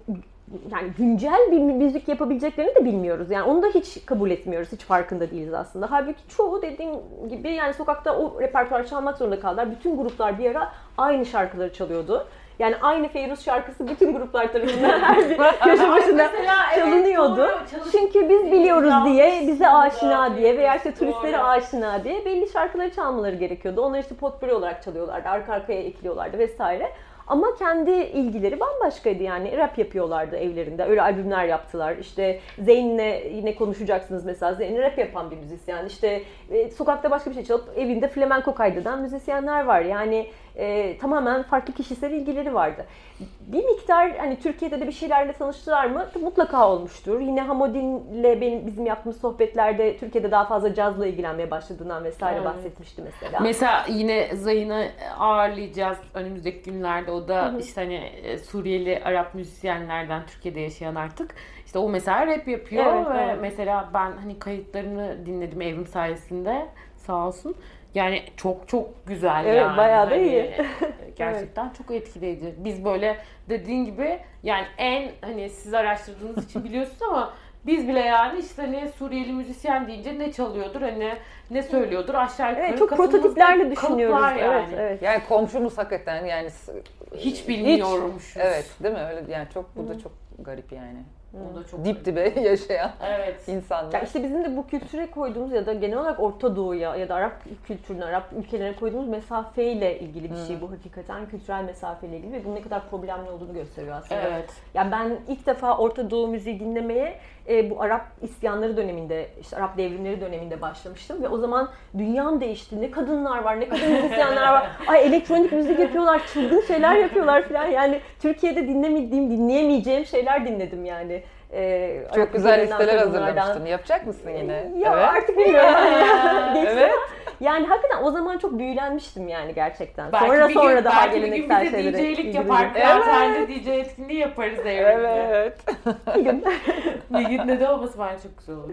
yani güncel bir müzik yapabileceklerini de bilmiyoruz. Yani onu da hiç kabul etmiyoruz. Hiç farkında değiliz aslında. Halbuki çoğu dediğim gibi yani sokakta o repertuar çalmak zorunda kaldılar. Bütün gruplar bir ara aynı şarkıları çalıyordu. Yani aynı Feyruz şarkısı bütün gruplar tarafından her bir <laughs> köşe başında Mesela evet, çalınıyordu. doğru, Çünkü biz biliyoruz diye, bize aşina diye veya işte turistlere doğru. aşina diye belli şarkıları çalmaları gerekiyordu. Onları işte potpourri olarak çalıyorlardı, arka arkaya ekliyorlardı vesaire. Ama kendi ilgileri bambaşkaydı yani. Rap yapıyorlardı evlerinde. Öyle albümler yaptılar. İşte Zeyn'le yine konuşacaksınız mesela. Zeyn rap yapan bir müzisyen. İşte e, sokakta başka bir şey çalıp evinde flamenko kaydeden müzisyenler var. Yani e, tamamen farklı kişisel ilgileri vardı. Bir miktar hani Türkiye'de de bir şeylerle tanıştılar mı? Mutlaka olmuştur. Yine Hamodin'le benim bizim yaptığımız sohbetlerde Türkiye'de daha fazla cazla ilgilenmeye başladığından vesaire Evet. bahsetmişti mesela. Mesela yine Zayın'ı ağırlayacağız önümüzdeki günlerde. O da işte hani e, Suriyeli Arap müzisyenlerden Türkiye'de yaşayan artık. İşte o mesela rap yapıyor Evet, ve evet. mesela ben hani kayıtlarını dinledim evrim sayesinde sağ olsun. Yani çok çok güzel Evet, yani. bayağı da Hani, iyi. e, <laughs> Gerçekten çok etkileyici. Biz böyle dediğin gibi yani en hani siz araştırdığınız için <laughs> biliyorsunuz ama biz bile yani işte hani Suriyeli müzisyen deyince ne çalıyordur hani ne söylüyordur aşağı yukarı Evet, çok prototiplerle düşünüyoruz. yani. Evet, evet. Yani komşumuz hakikaten yani Hiç bilmiyormuşuz. evet değil mi öyle yani çok bu da çok garip yani. O da çok Dip dibe <laughs> yaşayan Evet. insanlar. Ya işte bizim de bu kültüre koyduğumuz ya da genel olarak Orta Doğu'ya ya da Arap kültürüne, Arap ülkelerine koyduğumuz mesafeyle ilgili bir şey bu hakikaten kültürel mesafeyle ilgili ve bunun ne kadar problemli olduğunu gösteriyor aslında. Evet. Yani ben ilk defa Orta Doğu müziği dinlemeye e, bu Arap isyanları döneminde, işte Arap devrimleri döneminde başlamıştım ve o zaman dünyam değişti. Ne kadınlar var, ne kadın müzisyenler var. <laughs> Ay elektronik müzik yapıyorlar, çılgın şeyler yapıyorlar falan. Yani Türkiye'de dinlemediğim, dinleyemeyeceğim şeyler dinledim yani. E, Çok güzel listeler hazırlamıştın. Yapacak mısın yine? Ya evet. artık bilmiyorum. <laughs> Evet. Yani hakikaten o zaman çok büyülenmiştim yani gerçekten. Belki sonra bir sonra gün, daha belki bir gün bize DJ'lik yapar. Evet. Kıraathanede DJ etkinliği yaparız evrimde. Evet. Bir gün. <laughs> Bir gün de olması bence çok güzel olur.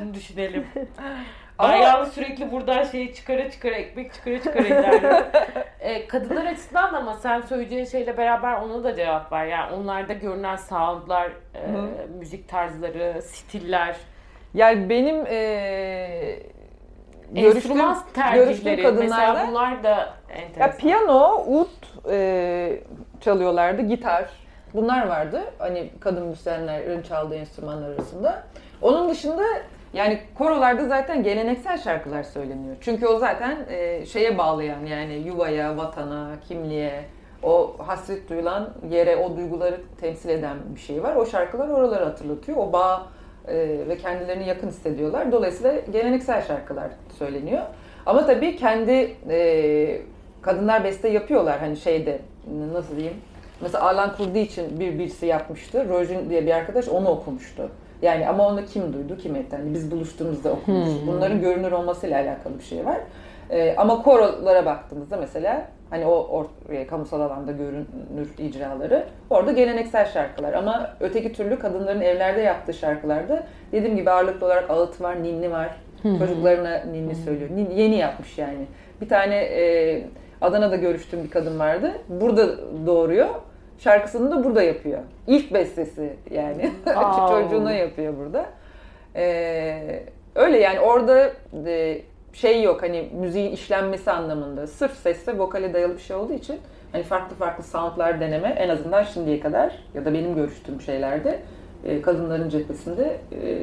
Bunu düşünelim. <laughs> Ama- sürekli buradan şeyi çıkara çıkara, ekmek çıkara çıkara giderdim. <laughs> e, kadınlar açısından da ama sen söyleyeceğin şeyle beraber ona da cevap var. Yani onlarda görünen soundlar, e, müzik tarzları, stiller, Yani benim eee görüştüğüm, görüştüğüm tercihleri. Mesela kadınlarda bunlar da enteresan. ya piyano, ud eee, çalıyorlardı, gitar. Bunlar vardı. Hani kadın müzisyenlerin çaldığı enstrümanlar arasında. Onun dışında yani korolarda zaten geleneksel şarkılar söyleniyor. Çünkü o zaten eee, şeye bağlayan yani yuvaya, vatana, kimliğe, o hasret duyulan yere, o duyguları temsil eden bir şey var. O şarkılar oraları hatırlatıyor. O bağ e, ve kendilerini yakın hissediyorlar. Dolayısıyla geleneksel şarkılar söyleniyor. Ama tabii kendi e, kadınlar beste yapıyorlar hani şeyde nasıl diyeyim. Mesela Alan kurduğu için bir birisi yapmıştı. Rojin diye bir arkadaş onu okumuştu. Yani ama onu kim duydu, kim etti? Hani biz buluştuğumuzda okumuş. Bunların görünür olmasıyla alakalı bir şey var. Ee, ama korolara baktığımızda mesela hani o ortaya kamusal alanda görünür icraları orada geleneksel şarkılar ama öteki türlü kadınların evlerde yaptığı şarkılarda dediğim gibi ağırlıklı olarak ağıt var, ninni var. Çocuklarına ninni söylüyor. Nin- yeni yapmış yani. Bir tane e, Adana'da görüştüğüm bir kadın vardı. Burada doğuruyor. Şarkısını da burada yapıyor. İlk bestesi yani. <laughs> Çocuğuna yapıyor burada. Ee, öyle yani orada e, şey yok hani müziğin işlenmesi anlamında. Sırf sesle vokale dayalı bir şey olduğu için hani farklı farklı soundlar deneme en azından şimdiye kadar ya da benim görüştüğüm şeylerde e, kadınların cephesinde e,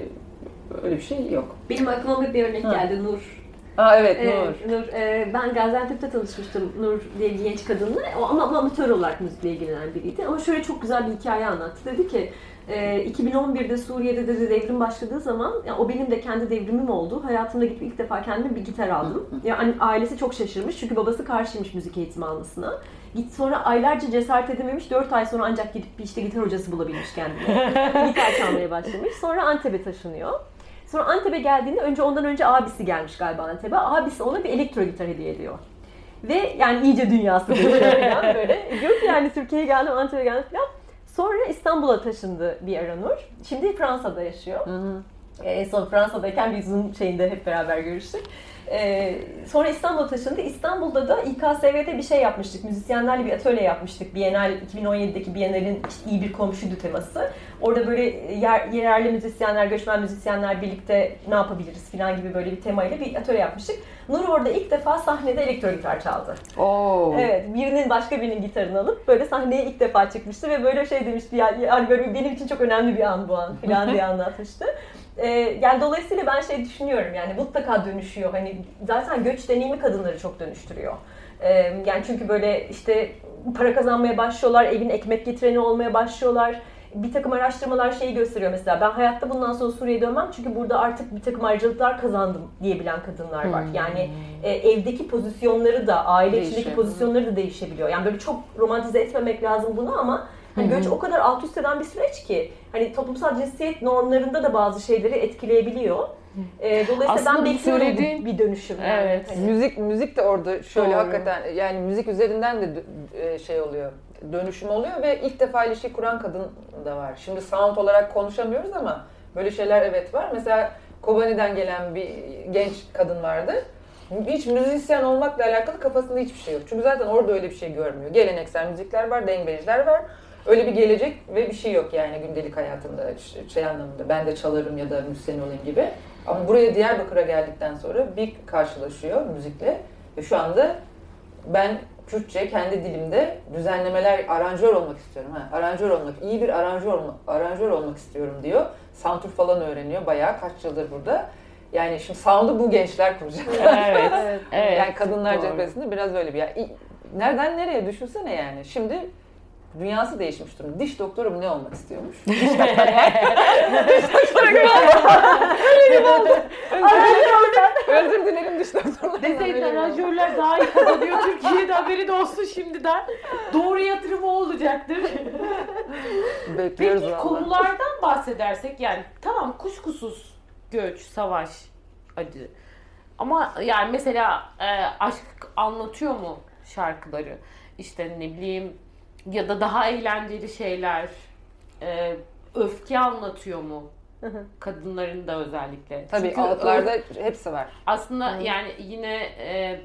öyle bir şey yok. Benim aklıma bir örnek Ha. geldi Nur. Aa evet Ee, Nur. Nur, e, ben Gaziantep'te tanışmıştım Nur diye bir genç kadınla. O ama amatör olarak müzikle ilgilenen biriydi. Ama şöyle çok güzel bir hikaye anlattı. Dedi ki Ee, 2011'de Suriye'de de devrim başladığı zaman yani o benim de kendi devrimim oldu. Hayatımda gidip ilk defa kendime bir gitar aldım. <laughs> Yani ailesi çok şaşırmış çünkü babası karşıymış müzik eğitimi almasına. Git sonra aylarca cesaret edememiş. 4 ay sonra ancak gidip bir işte gitar hocası bulabilmiş kendine. <laughs> gitar çalmaya başlamış. Sonra Antep'e taşınıyor. Sonra Antep'e geldiğinde önce ondan önce abisi gelmiş galiba Antep'e. Abisi ona bir elektro gitar hediye ediyor. Ve yani iyice dünyası falan böyle. <laughs> Diyor ki yani Türkiye'ye geldim, Antep'e geldim falan. Sonra İstanbul'a taşındı bir ara Nur. Şimdi Fransa'da yaşıyor. Hı hı. En son Fransa'dayken bir Zoom şeyinde hep beraber görüştük. Ee, sonra İstanbul'a taşındı. İstanbul'da da İKSV'de bir şey yapmıştık. Müzisyenlerle bir atölye yapmıştık. Bienal, 2017'deki Bienal'in işte iyi bir komşuydu teması. Orada böyle yer, yerel müzisyenler, göçmen müzisyenler birlikte ne yapabiliriz falan gibi böyle bir temayla bir atölye yapmıştık. Nur orada ilk defa sahnede elektro gitar çaldı. Oo. Evet, birinin başka birinin gitarını alıp böyle sahneye ilk defa çıkmıştı ve böyle şey demişti yani, yani böyle benim için çok önemli bir an bu an falan diye <laughs> anlatmıştı. Ee, yani dolayısıyla ben şey düşünüyorum yani mutlaka dönüşüyor. Hani zaten göç deneyimi kadınları çok dönüştürüyor. Ee, yani çünkü böyle işte para kazanmaya başlıyorlar, evin ekmek getireni olmaya başlıyorlar. Bir takım araştırmalar şeyi gösteriyor mesela. Ben hayatta bundan sonra Suriye'ye dönmem çünkü burada artık bir takım ayrıcalıklar kazandım diyebilen kadınlar var. Yani e, evdeki pozisyonları da, aile içindeki Değişiyor. pozisyonları da değişebiliyor. Yani böyle çok romantize etmemek lazım bunu ama Hani göç o kadar alt üst eden bir süreç ki hani toplumsal cinsiyet normlarında da bazı şeyleri etkileyebiliyor. Ee, dolayısıyla Aslında ben bekliyorum söylediğin- bir dönüşüm. yani. Evet. Hani- Müzik müzik de orada şöyle Doğru. hakikaten yani müzik üzerinden de e, şey oluyor. Dönüşüm oluyor ve ilk defa ilişki kuran kadın da var. Şimdi sound olarak konuşamıyoruz ama böyle şeyler evet var. Mesela Kobani'den gelen bir genç kadın vardı. Hiç müzisyen olmakla alakalı kafasında hiçbir şey yok. Çünkü zaten orada öyle bir şey görmüyor. Geleneksel müzikler var, dengbejler var. Öyle bir gelecek ve bir şey yok yani gündelik hayatında şey anlamında. Ben de çalarım ya da müzisyen olayım gibi. Ama buraya Diyarbakır'a geldikten sonra bir karşılaşıyor müzikle ve şu anda ben Kürtçe kendi dilimde düzenlemeler, aranjör olmak istiyorum. Ha, aranjör olmak, iyi bir aranjör, olma, aranjör olmak istiyorum diyor. Santur falan öğreniyor bayağı kaç yıldır burada. Yani şimdi sound'u bu gençler kuracak. <laughs> Evet. <laughs> Evet. yani kadınlar cephesinde biraz öyle bir yer. İ- Nereden nereye düşünsene yani. Şimdi dünyası değişmiş durumda. Diş doktoru ne olmak istiyormuş? <laughs> Diş doktoru gibi oldu. Özür, dilerim diş doktorları. Deseydin aranjörler daha iyi kazanıyor Türkiye'de haberi de olsun şimdiden. Doğru yatırımı olacaktır. Bekliyoruz Peki konulardan bahsedersek yani tamam kuşkusuz göç, savaş, acı. Ama yani mesela e, aşk anlatıyor mu şarkıları? İşte ne bileyim ya da daha eğlenceli şeyler. e, öfke anlatıyor mu? Kadınların da özellikle. Tabii Çünkü altlarda hepsi var. aslında yani yine e,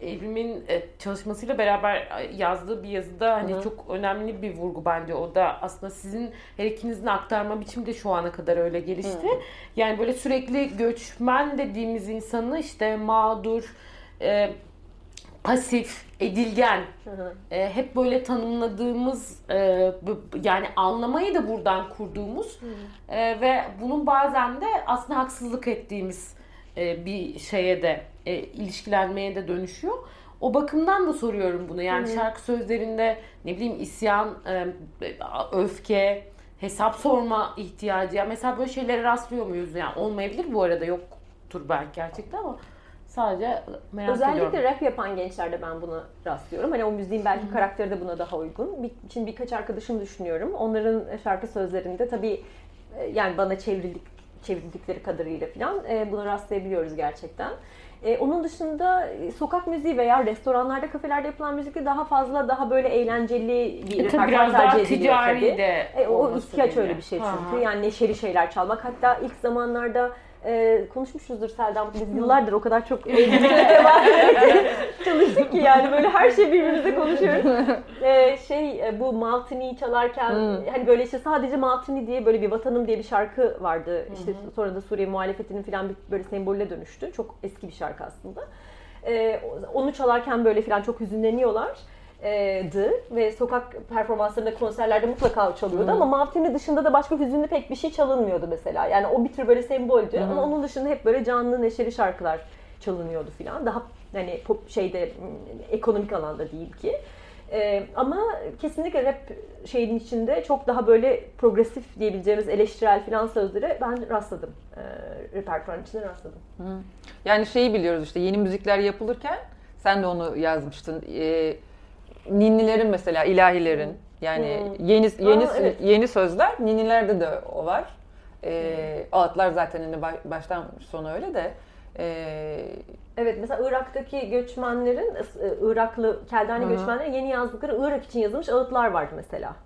Evrim'in e, çalışmasıyla beraber yazdığı bir yazıda hani çok önemli bir vurgu bence o da aslında sizin her ikinizin aktarma biçimi de şu ana kadar öyle gelişti. Yani böyle sürekli göçmen dediğimiz insanı işte mağdur, e, pasif, edilgen e, hep böyle tanımladığımız e, yani anlamayı da buradan kurduğumuz e, ve bunun bazen de aslında haksızlık ettiğimiz e, bir şeye de e, ilişkilenmeye de dönüşüyor. O bakımdan da soruyorum bunu. Yani şarkı sözlerinde ne bileyim isyan, e, öfke, hesap sorma ihtiyacı. Ya mesela böyle şeylere rastlıyor muyuz? Yani olmayabilir bu arada yoktur belki gerçekten ama sadece merak Özellikle ediyorum. rap yapan gençlerde ben buna rastlıyorum. Hani o müziğin belki karakteri de buna daha uygun. Bir, şimdi birkaç arkadaşım düşünüyorum. Onların şarkı sözlerinde tabii e, yani bana çevrildik çevirdikleri kadarıyla falan e, buna rastlayabiliyoruz gerçekten. E, onun dışında e, sokak müziği veya restoranlarda, kafelerde yapılan müzikte daha fazla daha böyle eğlenceli bir E, repertuar biraz daha ediliyor ticari tabii. de E, o ihtiyaç öyle bir şey çünkü. Yani neşeli şeyler çalmak. Hatta ilk zamanlarda e, konuşmuşuzdur Selda. Biz yıllardır o kadar çok <laughs> çalıştık ki yani böyle her şey birbirimizle konuşuyoruz. <laughs> E, şey e, bu Maltini çalarken hani böyle işte sadece Maltini diye böyle bir vatanım diye bir şarkı vardı. İşte sonra da Suriye muhalefetinin falan bir böyle sembolüne dönüştü. Çok eski bir şarkı aslında. E, onu çalarken böyle falan çok hüzünleniyorlar ve sokak performanslarında konserlerde mutlaka çalıyordu ama Mavtini dışında da başka hüzünlü pek bir şey çalınmıyordu mesela. Yani o bir tür böyle semboldü ama onun dışında hep böyle canlı neşeli şarkılar çalınıyordu filan. Daha hani pop şeyde ekonomik alanda değil ki. Ee, ama kesinlikle rap şeyin içinde çok daha böyle progresif diyebileceğimiz eleştirel filan sözleri ben rastladım. Ee, repertuarın içinde rastladım. Yani şeyi biliyoruz işte yeni müzikler yapılırken sen de onu yazmıştın. Ee, ninnilerin mesela ilahilerin yani Hmm. yeni yeni Aa, evet. yeni sözler ninilerde de o var. Ee, ağıtlar zaten hani baş- baştan sona öyle de ee, Evet mesela Irak'taki göçmenlerin, e, Iraklı Keldani Hı hı. göçmenlerin yeni yazdıkları Irak için yazılmış ağıtlar vardı mesela.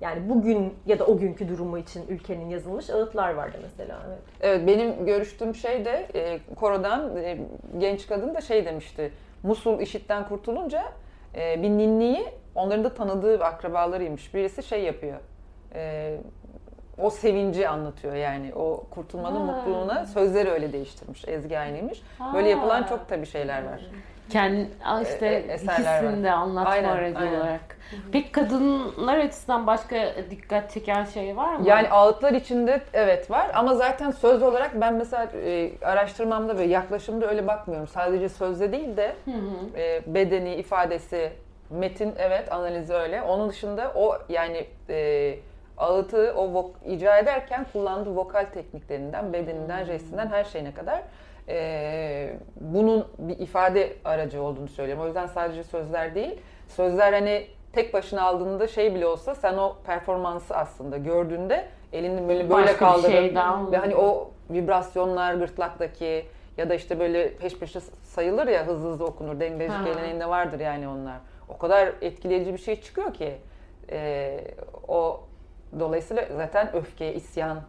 Yani bugün ya da o günkü durumu için ülkenin yazılmış ağıtlar vardı mesela. Evet. Evet benim görüştüğüm şey de e, korodan e, genç kadın da şey demişti. Musul işitten kurtulunca e, bir ninniyi onların da tanıdığı akrabalarıymış. Birisi şey yapıyor. E, o sevinci anlatıyor yani. O kurtulmanın Ha. mutluluğuna sözleri öyle değiştirmiş. Ezgi Aynıymış. Böyle yapılan çok tabii şeyler var. Kendi aa işte E- hissini de anlatma Aynen, aracı aynen. olarak. Peki kadınlar açısından başka dikkat çeken şey var mı? Yani ağıtlar içinde evet var ama zaten söz olarak ben mesela e, araştırmamda ve yaklaşımda öyle bakmıyorum. Sadece sözde değil de Hı hı. e, bedeni, ifadesi, metin evet analizi öyle. Onun dışında o yani e, ağıtı o vok- icra ederken kullandığı vokal tekniklerinden, bedeninden, jestinden her şeyine kadar e, bunun bir ifade aracı olduğunu söylüyorum. O yüzden sadece sözler değil. Sözler hani tek başına aldığında şey bile olsa sen o performansı aslında gördüğünde elini böyle böyle Başka kaldırıp şey daha ve hani o vibrasyonlar gırtlaktaki ya da işte böyle peş peşe sayılır ya hızlı hızlı okunur. Dengecilik geleneğinde vardır yani onlar. O kadar etkileyici bir şey çıkıyor ki e, o dolayısıyla zaten öfke, isyan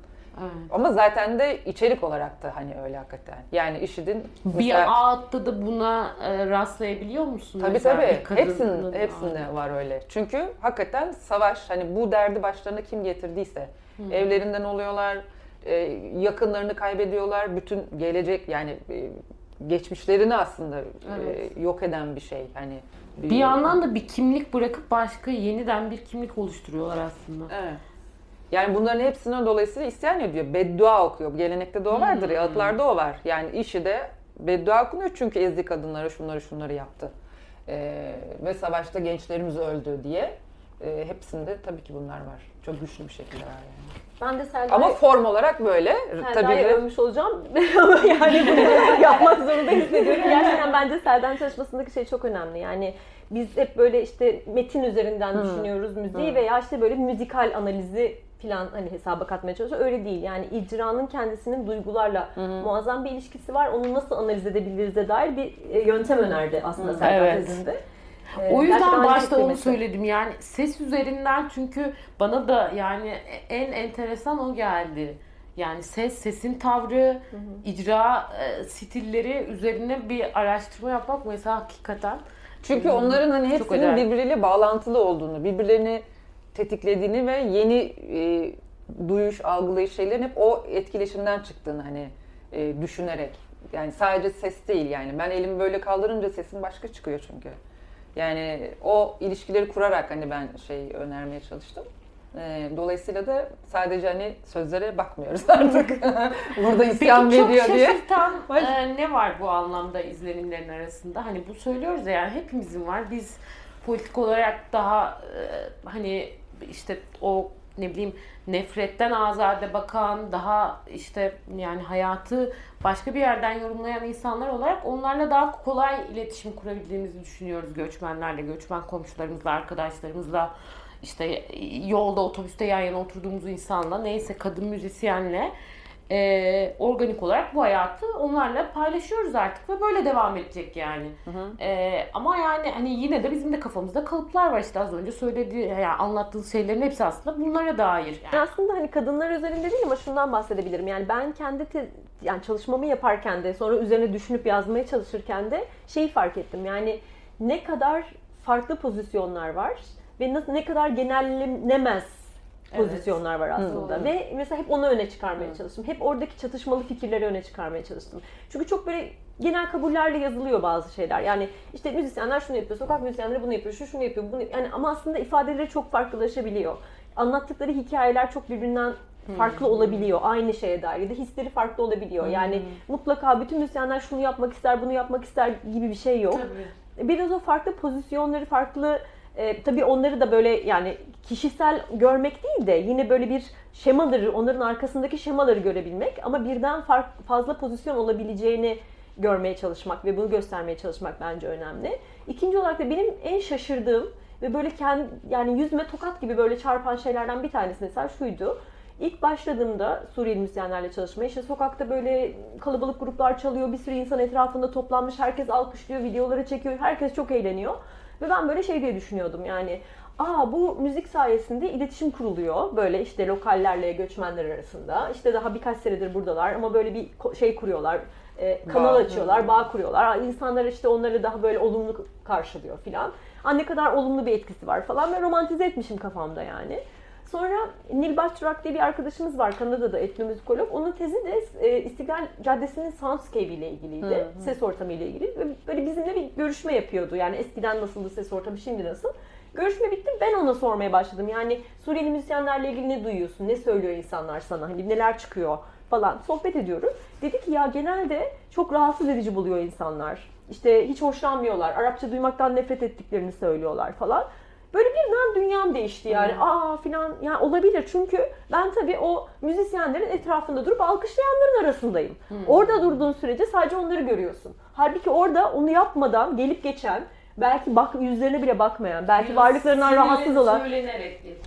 Evet. ama zaten de içerik olarak da hani öyle hakikaten. Yani IŞİD'in Bir ağıtta da buna e, rastlayabiliyor musun? Tabii Mesela tabii. bir Hepsinin, hepsinde var öyle. Çünkü hakikaten savaş hani bu derdi başlarına kim getirdiyse evlerinden oluyorlar, e, yakınlarını kaybediyorlar. Bütün gelecek yani e, geçmişlerini aslında Evet. e, yok eden bir şey. Hani Bir yandan da bir kimlik bırakıp başka yeniden bir kimlik oluşturuyorlar aslında. Evet. Yani bunların hepsine dolayısıyla isyan ediyor. Beddua okuyor. Gelenekte de o vardır ya, ağıtlarda o var. Yani işi de beddua okunuyor çünkü ezdi kadınlara şunları şunları yaptı. Ee, ve savaşta gençlerimiz öldü diye. Ee, hepsinde tabii ki bunlar var. Çok güçlü bir şekilde var yani. Ben de Selda'yı Ama form olarak böyle. tabii Selda'yı de övmüş olacağım <laughs> ama yani bunu <laughs> yapmak zorunda hissediyorum. <laughs> Gerçekten bence Selda'nın çalışmasındaki şey çok önemli. Yani biz hep böyle işte metin üzerinden düşünüyoruz müziği Hı. veya işte böyle müzikal analizi falan hani hesaba katmaya çalışıyor. Öyle değil. Yani icranın kendisinin duygularla muazzam bir ilişkisi var. Onu nasıl analiz edebiliriz de dair bir e, yöntem önerdi aslında Serdar Evet. tezinde. O Ee, gerçekten yüzden başta onu söyledim yani ses üzerinden çünkü bana da yani en enteresan o geldi. Yani ses, sesin tavrı, icra e, stilleri üzerine bir araştırma yapmak mesela hakikaten. Çünkü onların hani hepsinin birbiriyle bağlantılı olduğunu, birbirlerini tetiklediğini ve yeni e, duyuş, algılayış şeylerin hep o etkileşimden çıktığını hani e, düşünerek. Yani sadece ses değil yani. Ben elimi böyle kaldırınca sesim başka çıkıyor çünkü. Yani o ilişkileri kurarak hani ben şey önermeye çalıştım. E, dolayısıyla da sadece hani sözlere bakmıyoruz <laughs> artık. <laughs> Burada isyan Peki çok ediyor diye. şaşırtan <laughs> e, ne var bu anlamda izlenimlerin arasında? Hani bu söylüyoruz ya yani hepimizin var. Biz politik olarak daha e, hani işte o ne bileyim nefretten azade bakan, daha işte yani hayatı başka bir yerden yorumlayan insanlar olarak onlarla daha kolay iletişim kurabildiğimizi düşünüyoruz göçmenlerle, göçmen komşularımızla, arkadaşlarımızla işte yolda otobüste yan yana oturduğumuz insanla. Neyse kadın müzisyenle e, organik olarak bu hayatı onlarla paylaşıyoruz artık ve böyle devam edecek yani. E, ama yani hani yine de bizim de kafamızda kalıplar var işte az önce söylediği yani anlattığınız şeylerin hepsi aslında bunlara dair. Yani aslında hani kadınlar üzerinde değil ama şundan bahsedebilirim. Yani ben kendi te- yani çalışmamı yaparken de sonra üzerine düşünüp yazmaya çalışırken de şeyi fark ettim. Yani ne kadar farklı pozisyonlar var ve ne kadar genellenemez pozisyonlar var aslında. Doğru. Ve mesela hep onu öne çıkarmaya çalıştım. Hep oradaki çatışmalı fikirleri öne çıkarmaya çalıştım. Çünkü çok böyle genel kabullerle yazılıyor bazı şeyler. Yani işte müzisyenler şunu yapıyor, sokak müzisyenleri bunu yapıyor, şu şunu yapıyor, bunu yani ama aslında ifadeleri çok farklılaşabiliyor. Anlattıkları hikayeler çok birbirinden farklı olabiliyor aynı şeye dair ya da hisleri farklı olabiliyor. Yani mutlaka bütün müzisyenler şunu yapmak ister, bunu yapmak ister gibi bir şey yok. Tabii. Biraz o farklı pozisyonları, farklı E, tabii onları da böyle yani kişisel görmek değil de yine böyle bir şemaları, onların arkasındaki şemaları görebilmek ama birden fark, fazla pozisyon olabileceğini görmeye çalışmak ve bunu göstermeye çalışmak bence önemli. İkinci olarak da benim en şaşırdığım ve böyle kendi yani yüzme tokat gibi böyle çarpan şeylerden bir tanesi mesela şuydu. İlk başladığımda Suriyeli müzisyenlerle çalışmaya işte sokakta böyle kalabalık gruplar çalıyor, bir sürü insan etrafında toplanmış, herkes alkışlıyor, videoları çekiyor, herkes çok eğleniyor. Ve ben böyle şey diye düşünüyordum yani Aa bu müzik sayesinde iletişim kuruluyor. Böyle işte lokallerle göçmenler arasında. İşte daha birkaç senedir buradalar ama böyle bir şey kuruyorlar. E, kanal bağ. açıyorlar, bağ kuruyorlar. İnsanlar işte onları daha böyle olumlu karşılıyor filan. Ne kadar olumlu bir etkisi var falan. Ben romantize etmişim kafamda yani. Sonra Nil Başçurak diye bir arkadaşımız var Kanada'da etnomüzikolog. Onun tezi de e, İstiklal Caddesi'nin soundscape ile ilgiliydi. Hı hı. Ses ortamı ile ilgili. Ve böyle bizimle bir görüşme yapıyordu. Yani eskiden nasıldı ses ortamı, şimdi nasıl? Görüşme bitti. Ben ona sormaya başladım. Yani Suriyeli müzisyenlerle ilgili ne duyuyorsun? Ne söylüyor insanlar sana? Hani neler çıkıyor falan. Sohbet ediyoruz. Dedi ki ya genelde çok rahatsız edici buluyor insanlar. İşte hiç hoşlanmıyorlar. Arapça duymaktan nefret ettiklerini söylüyorlar falan. Böyle birden dünyam değişti yani. Hmm. Aa filan yani olabilir çünkü ben tabii o müzisyenlerin etrafında durup alkışlayanların arasındayım. Hmm. Orada durduğun sürece sadece onları görüyorsun. Halbuki orada onu yapmadan gelip geçen belki bak yüzlerine bile bakmayan, belki Biraz varlıklarından rahatsız olan,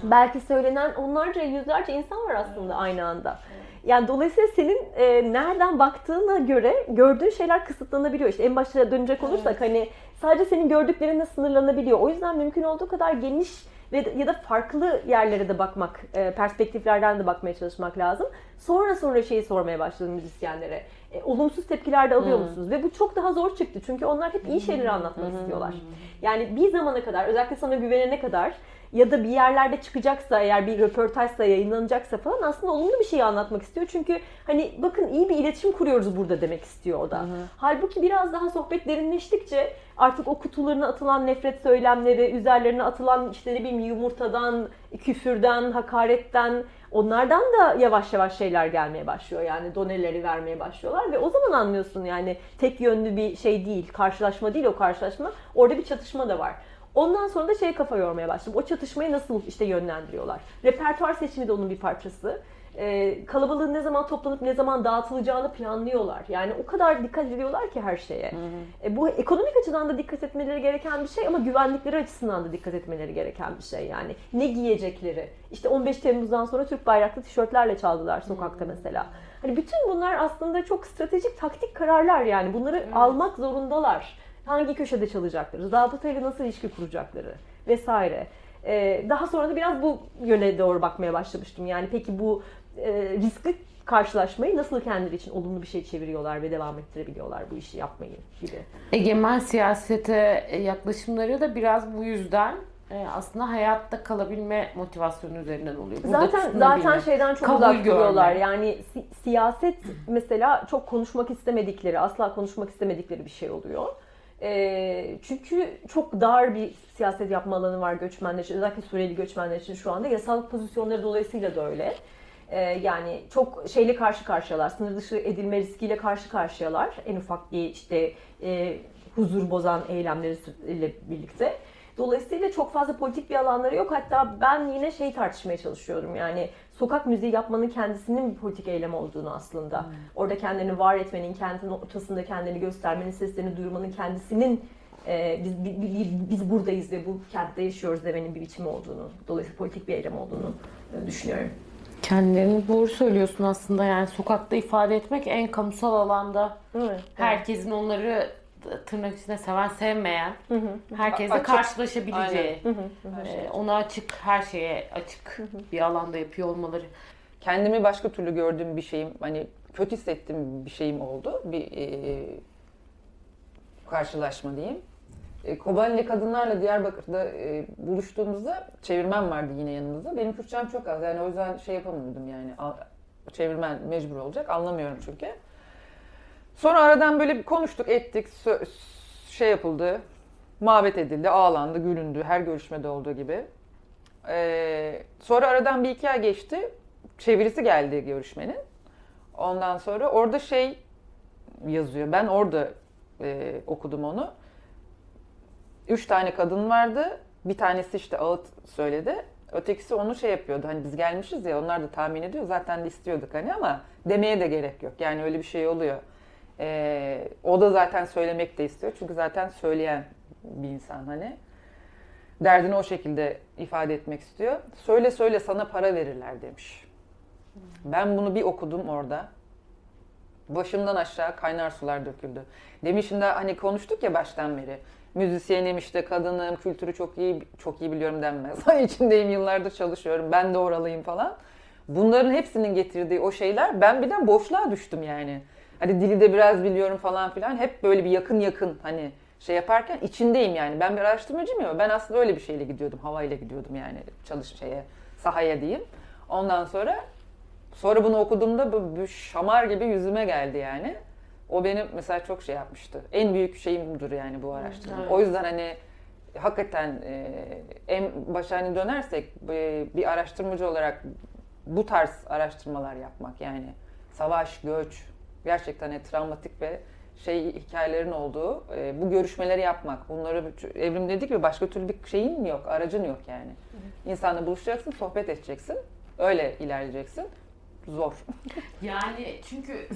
belki söylenen onlarca yüzlerce insan var aslında evet. aynı anda. Yani dolayısıyla senin e, nereden baktığına göre gördüğün şeyler kısıtlanabiliyor. İşte en başta dönecek olursak evet. hani sadece senin gördüklerinle sınırlanabiliyor. O yüzden mümkün olduğu kadar geniş ve ya da farklı yerlere de bakmak, e, perspektiflerden de bakmaya çalışmak lazım. Sonra sonra şeyi sormaya başladım müzisyenlere. E, olumsuz tepkiler de alıyor hmm. musunuz? Ve bu çok daha zor çıktı. Çünkü onlar hep iyi şeyleri anlatmak hmm. istiyorlar. Yani bir zamana kadar, özellikle sana güvenene kadar ya da bir yerlerde çıkacaksa eğer bir röportajsa yayınlanacaksa falan aslında olumlu bir şey anlatmak istiyor. Çünkü hani bakın iyi bir iletişim kuruyoruz burada demek istiyor o da. Hı hı. Halbuki biraz daha sohbet derinleştikçe artık o kutularına atılan nefret söylemleri, üzerlerine atılan işte ne bileyim yumurtadan, küfürden, hakaretten onlardan da yavaş yavaş şeyler gelmeye başlıyor. Yani doneleri vermeye başlıyorlar ve o zaman anlıyorsun yani tek yönlü bir şey değil, karşılaşma değil o karşılaşma. Orada bir çatışma da var. Ondan sonra da şey kafa yormaya başladım. O çatışmayı nasıl işte yönlendiriyorlar. Repertuar seçimi de onun bir parçası. Ee, kalabalığın ne zaman toplanıp ne zaman dağıtılacağını planlıyorlar. Yani o kadar dikkat ediyorlar ki her şeye. Hı hı. E, bu ekonomik açıdan da dikkat etmeleri gereken bir şey ama güvenlikleri açısından da dikkat etmeleri gereken bir şey yani. Ne giyecekleri. İşte 15 Temmuz'dan sonra Türk bayraklı tişörtlerle çaldılar sokakta hı hı. mesela. Hani bütün bunlar aslında çok stratejik taktik kararlar yani. Bunları evet. almak zorundalar hangi köşede çalacakları, zabıtayla nasıl ilişki kuracakları vesaire. Ee, daha sonra da biraz bu yöne doğru bakmaya başlamıştım. Yani peki bu e, riskli karşılaşmayı nasıl kendileri için olumlu bir şey çeviriyorlar ve devam ettirebiliyorlar bu işi yapmayı gibi. Egemen siyasete yaklaşımları da biraz bu yüzden e, aslında hayatta kalabilme motivasyonu üzerinden oluyor. Burada zaten zaten şeyden çok Kabul uzak duruyorlar. Yani si- siyaset mesela çok konuşmak istemedikleri, asla konuşmak istemedikleri bir şey oluyor. E, çünkü çok dar bir siyaset yapma alanı var göçmenler için. Özellikle Suriyeli göçmenler için şu anda. Yasalık pozisyonları dolayısıyla da öyle. E, yani çok şeyle karşı karşıyalar. Sınır dışı edilme riskiyle karşı karşıyalar. En ufak bir işte e, huzur bozan eylemleriyle birlikte. Dolayısıyla çok fazla politik bir alanları yok. Hatta ben yine şey tartışmaya çalışıyorum. Yani sokak müziği yapmanın kendisinin bir politik eylem olduğunu aslında. Hmm. Orada kendini var etmenin, kentin ortasında kendini göstermenin, seslerini duyurmanın kendisinin e, biz, biz, biz buradayız ve bu kentte yaşıyoruz demenin bir biçimi olduğunu, dolayısıyla politik bir eylem olduğunu e, düşünüyorum. Kendilerini doğru söylüyorsun aslında yani sokakta ifade etmek en kamusal alanda evet, herkesin evet. onları tırnak içinde seven sevmeyen hı hı. herkesle açık. karşılaşabileceği hı hı. E, ona açık her şeye açık hı hı. bir alanda yapıyor olmaları. Kendimi başka türlü gördüğüm bir şeyim hani kötü hissettiğim bir şeyim oldu. Bir e, karşılaşma diyeyim. E, Kobanili kadınlarla Diyarbakır'da e, buluştuğumuzda çevirmen vardı yine yanımızda. Benim Kürtçem çok az yani o yüzden şey yapamıyordum yani çevirmen mecbur olacak anlamıyorum çünkü. Sonra aradan böyle bir konuştuk, ettik, şey yapıldı, muhabbet edildi, ağlandı, gülündü her görüşmede olduğu gibi. Ee, sonra aradan bir iki ay geçti, çevirisi geldi görüşmenin. Ondan sonra orada şey yazıyor, ben orada e, okudum onu. Üç tane kadın vardı, bir tanesi işte ağıt söyledi. Ötekisi onu şey yapıyordu. Hani biz gelmişiz ya onlar da tahmin ediyor. Zaten de istiyorduk hani ama demeye de gerek yok. Yani öyle bir şey oluyor. Ee, o da zaten söylemek de istiyor. Çünkü zaten söyleyen bir insan hani. Derdini o şekilde ifade etmek istiyor. Söyle söyle sana para verirler demiş. Ben bunu bir okudum orada. Başımdan aşağı kaynar sular döküldü. Demişim de hani konuştuk ya baştan beri. Müzisyenim işte kadınım, kültürü çok iyi çok iyi biliyorum denmez. <laughs> İçindeyim yıllardır çalışıyorum. Ben de oralıyım falan. Bunların hepsinin getirdiği o şeyler ben birden boşluğa düştüm yani. Hani dili de biraz biliyorum falan filan. Hep böyle bir yakın yakın hani şey yaparken içindeyim yani. Ben bir araştırmacıyım ya. Ben aslında öyle bir şeyle gidiyordum. Havayla gidiyordum yani çalış şeye, sahaya diyeyim. Ondan sonra sonra bunu okuduğumda bu, bu şamar gibi yüzüme geldi yani. O benim mesela çok şey yapmıştı. En büyük şeyim budur yani bu araştırma. Evet. O yüzden hani hakikaten e, en başa hani dönersek e, bir araştırmacı olarak bu tarz araştırmalar yapmak yani savaş, göç, gerçekten hani travmatik ve şey hikayelerin olduğu e, bu görüşmeleri yapmak. Bunları evrim dedik ve başka türlü bir şeyin yok, aracın yok yani. İnsanla buluşacaksın, sohbet edeceksin. Öyle ilerleyeceksin. Zor. <laughs> Yani çünkü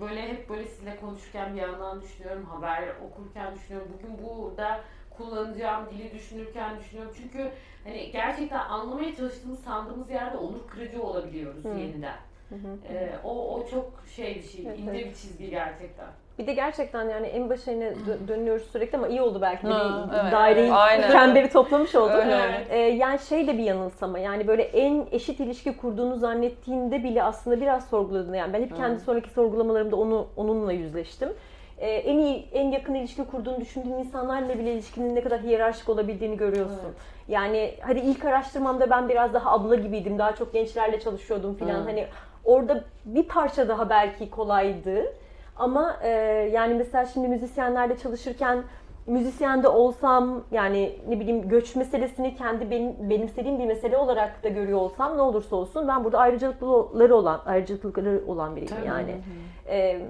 böyle hep böyle sizinle konuşurken bir yandan düşünüyorum, haber okurken düşünüyorum. Bugün burada kullanacağım dili düşünürken düşünüyorum. Çünkü hani gerçekten anlamaya çalıştığımız sandığımız yerde onur kırıcı olabiliyoruz Hı. yeniden. Ee, o, o çok şey bir şey, Evet, ince evet. bir çizgi gerçekten. Bir de gerçekten yani en başa yine dö- dönüyoruz sürekli ama iyi oldu belki de Ha, bir evet. daireyi, Aynen. çemberi toplamış <laughs> olduk. Oldu. Ee, yani şey de bir yanılsama yani böyle en eşit ilişki kurduğunu zannettiğinde bile aslında biraz sorguladın. Yani ben hep kendi sonraki sorgulamalarımda onu onunla yüzleştim. Ee, en iyi, en yakın ilişki kurduğunu düşündüğün insanlarla bile ilişkinin ne kadar hiyerarşik olabildiğini görüyorsun. Evet. Yani hadi ilk araştırmamda ben biraz daha abla gibiydim. Daha çok gençlerle çalışıyordum filan. Hı. Hani orada bir parça daha belki kolaydı. Ama e, yani mesela şimdi müzisyenlerle çalışırken müzisyen de olsam yani ne bileyim göç meselesini kendi benim, benimsediğim bir mesele olarak da görüyor olsam ne olursa olsun ben burada ayrıcalıkları olan ayrıcalıkları olan biriyim Tabii. yani. E,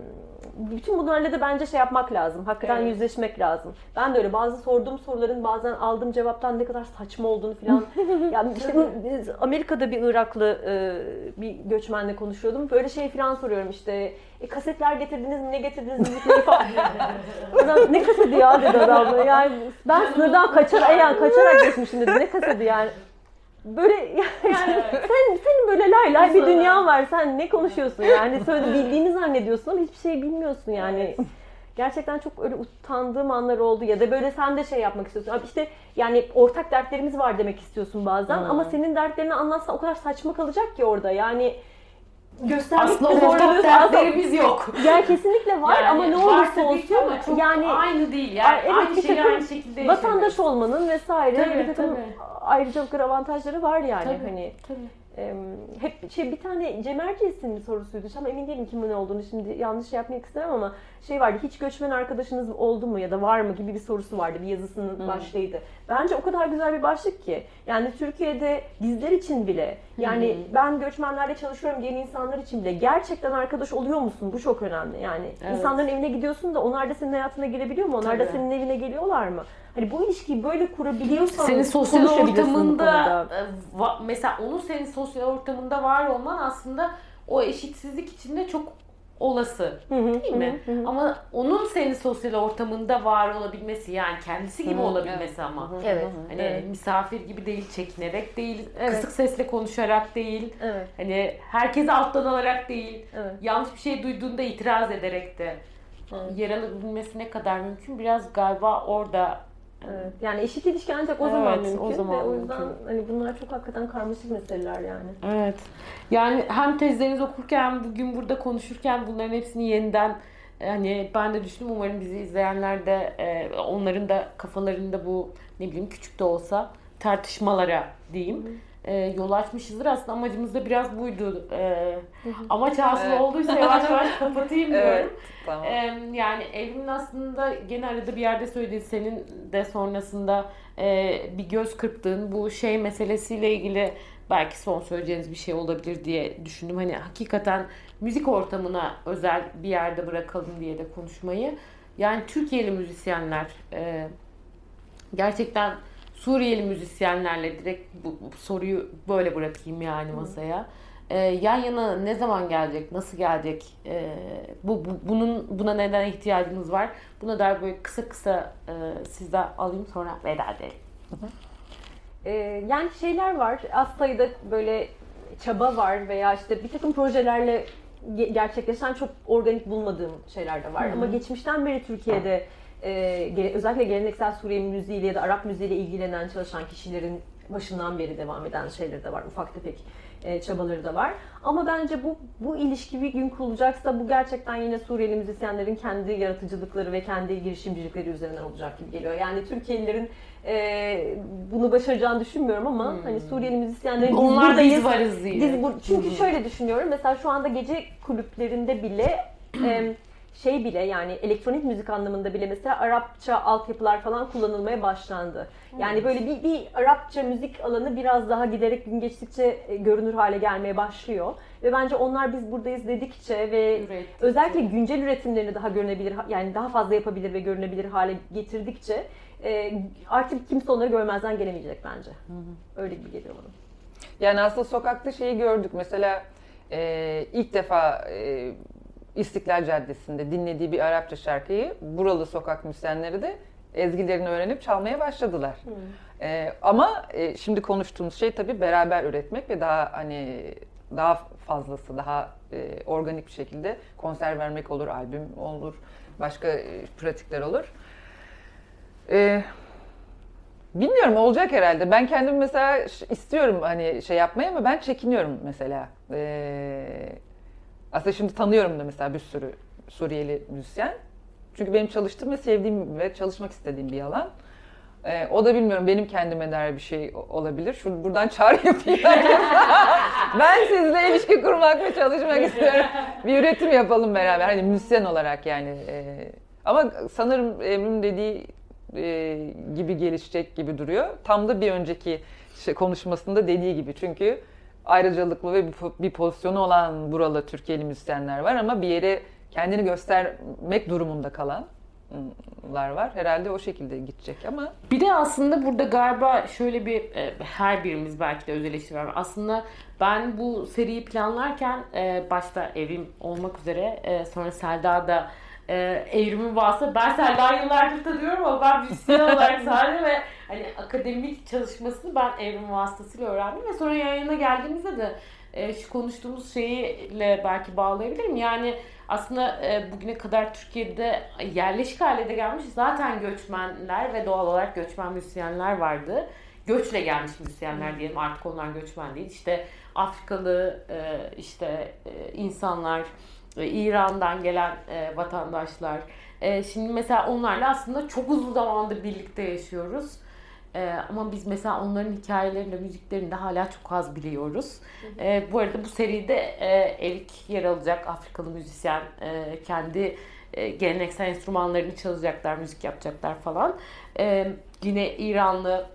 bütün bunlarla da bence şey yapmak lazım. Hakikaten Evet. yüzleşmek lazım. Ben de öyle bazı sorduğum soruların bazen aldığım cevaptan ne kadar saçma olduğunu falan. <laughs> yani işte biz Amerika'da bir Iraklı e, bir göçmenle konuşuyordum. Böyle şey falan soruyorum işte. E, kasetler getirdiniz mi? Ne getirdiniz? Müzikleri <laughs> falan. adam, ne kaseti ya dedi adam. da. Yani ben sınırdan kaçarak, <laughs> yani kaçarak geçmişim dedi. Ne kaseti yani? Böyle <laughs> yani sen senin böyle lay lay bir dünyan var. Sen ne konuşuyorsun yani? Söyle bildiğini zannediyorsun ama hiçbir şey bilmiyorsun yani. Gerçekten çok öyle utandığım anlar oldu ya da böyle sen de şey yapmak istiyorsun. Abi işte yani ortak dertlerimiz var demek istiyorsun bazen Hmm. ama senin dertlerini anlatsan o kadar saçma kalacak ki orada. Yani göstermek de ortak dertlerimiz yok. Yani kesinlikle var Yani ama ne olursa olsun ama çok yani aynı değil. Yani evet, aynı takım aynı şekilde vatandaş yaşamıyoruz. olmanın vesaire Tabii, bir takım tabii. ayrıcalıkları, avantajları var yani Tabii, hani. tabii. Em, hep şey bir tane Cem Erciyes'in sorusuydu. Ama emin değilim kimin olduğunu şimdi yanlış şey yapmak istemem ama şey vardı. Hiç göçmen arkadaşınız oldu mu ya da var mı gibi bir sorusu vardı. Bir yazısının Hı. başlığıydı. Bence o kadar güzel bir başlık ki. Yani Türkiye'de bizler için bile yani Hı. ben göçmenlerle çalışıyorum diyen insanlar için bile gerçekten arkadaş oluyor musun? Bu çok önemli. Yani Evet. insanların evine gidiyorsun da onlar da senin hayatına girebiliyor mu? Onlar da Tabii. senin evine geliyorlar mı? Hani bu ilişkiyi böyle kurabiliyorsan Senin sosyal ortamında e, mesela onun senin sosyal ortamında var olman aslında o eşitsizlik içinde çok olası. Değil mi? Ama onun senin sosyal ortamında var olabilmesi yani kendisi gibi olabilmesi ama. Evet. Hani Evet. misafir gibi değil, çekinerek değil, Evet. kısık sesle konuşarak değil, Evet. hani herkese alttan alarak değil, Evet. yanlış bir şey duyduğunda itiraz ederek de Evet. yer alabilmesi ne kadar mümkün biraz galiba orada Evet. Yani eşit ilişki ancak o Evet, zaman o mümkün zaman ve o yüzden mümkün. hani bunlar çok hakikaten karmaşık meseleler yani. Evet. Yani hem tezlerinizi okurken bugün burada konuşurken bunların hepsini yeniden e, hani ben de düşündüm umarım bizi izleyenler de e, onların da kafalarında bu ne bileyim küçük de olsa tartışmalara diyeyim. E, yol açmışızdır. Aslında amacımız da biraz buydu. E, amaç hasıl Evet. olduysa yavaş yavaş <laughs> kapatayım diyorum. Evet. Tamam. Ee, yani evrimin aslında gene arada bir yerde söylediğin senin de sonrasında e, bir göz kırptığın bu şey meselesiyle ilgili belki son söyleyeceğiniz bir şey olabilir diye düşündüm. Hani hakikaten müzik ortamına özel bir yerde bırakalım diye de konuşmayı. Yani Türkiye'li müzisyenler e, gerçekten Suriyeli müzisyenlerle direkt bu, bu soruyu böyle bırakayım yani masaya. Ee, yan yana ne zaman gelecek, nasıl gelecek, ee, bu, bu bunun buna neden ihtiyacınız var? Buna dair böyle kısa kısa e, sizden alayım sonra veda edelim. Ee, yani şeyler var. Az sayıda böyle çaba var veya işte bir takım projelerle ge- gerçekleşen çok organik bulmadığım şeyler de var. Ama geçmişten beri Türkiye'de e, özellikle geleneksel Suriye müziğiyle ya da Arap müziğiyle ilgilenen çalışan kişilerin başından beri devam eden şeyleri de var. Ufak tefek e, çabaları da var. Ama bence bu bu ilişki bir gün kurulacaksa bu gerçekten yine Suriyeli müzisyenlerin kendi yaratıcılıkları ve kendi girişimcilikleri üzerinden olacak gibi geliyor. Yani Türkiye'lilerin e, bunu başaracağını düşünmüyorum ama hani Suriyeli müzisyenlerin biz Onlar buradayız. biz varız diye. Biz bu, çünkü şöyle düşünüyorum. Mesela şu anda gece kulüplerinde bile <clears throat> e, şey bile yani elektronik müzik anlamında bile mesela Arapça altyapılar falan kullanılmaya başlandı. Yani böyle bir, bir Arapça müzik alanı biraz daha giderek gün geçtikçe e, görünür hale gelmeye başlıyor. Ve bence onlar biz buradayız dedikçe ve Ürettikçe. özellikle güncel üretimlerini daha görünebilir yani daha fazla yapabilir ve görünebilir hale getirdikçe e, artık kimse onları görmezden gelemeyecek bence. Öyle gibi geliyor bana. Yani aslında sokakta şeyi gördük. Mesela e, ilk defa e, İstiklal Caddesi'nde dinlediği bir Arapça şarkıyı buralı sokak müzisyenleri de ezgilerini öğrenip çalmaya başladılar. E, ama e, şimdi konuştuğumuz şey tabii beraber üretmek ve daha hani daha fazlası, daha e, organik bir şekilde konser vermek olur, albüm olur, başka e, pratikler olur. E, Bilmiyorum olacak herhalde. Ben kendim mesela istiyorum hani şey yapmayı ama ben çekiniyorum mesela. Ee, aslında şimdi tanıyorum da mesela bir sürü Suriyeli müzisyen. Çünkü benim çalıştığım ve sevdiğim ve çalışmak istediğim bir alan. Ee, o da bilmiyorum benim kendime dair bir şey olabilir. Şu buradan çağrı <laughs> yapayım. ben sizle ilişki kurmak ve çalışmak istiyorum. Bir üretim yapalım beraber. Hani müzisyen olarak yani. Ee, ama sanırım Emre'nin dediği e, gibi gelişecek gibi duruyor. Tam da bir önceki şey, konuşmasında dediği gibi. Çünkü ayrıcalıklı ve bir, po- bir pozisyonu olan buralı Türkiye'li müzisyenler var ama bir yere kendini göstermek durumunda kalanlar var. Herhalde o şekilde gidecek ama Bir de aslında burada galiba şöyle bir e, her birimiz belki de öz. Aslında ben bu seriyi planlarken e, başta Evrim olmak üzere e, sonra Selda da e, Evrim'in vasıta ben Selda'yı yıllardır tanıyorum ama ben müzisyen <laughs> olarak sadece ve hani akademik çalışmasını ben Evrim vasıtasıyla öğrendim ve sonra yayına geldiğimizde de e, şu konuştuğumuz şeyle belki bağlayabilirim. Yani aslında e, bugüne kadar Türkiye'de yerleşik hale de gelmiş zaten göçmenler ve doğal olarak göçmen müzisyenler vardı. Göçle gelmiş müzisyenler diyelim artık onlar göçmen değil. İşte Afrikalı e, işte e, insanlar, İran'dan gelen e, vatandaşlar. E, şimdi mesela onlarla aslında çok uzun zamandır birlikte yaşıyoruz. Ee, ama biz mesela onların hikayelerini de müziklerini de hala çok az biliyoruz. Ee, bu arada bu seride e, Erik yer alacak Afrikalı müzisyen e, kendi e, geleneksel enstrümanlarını çalacaklar, müzik yapacaklar falan. Ee, yine İranlı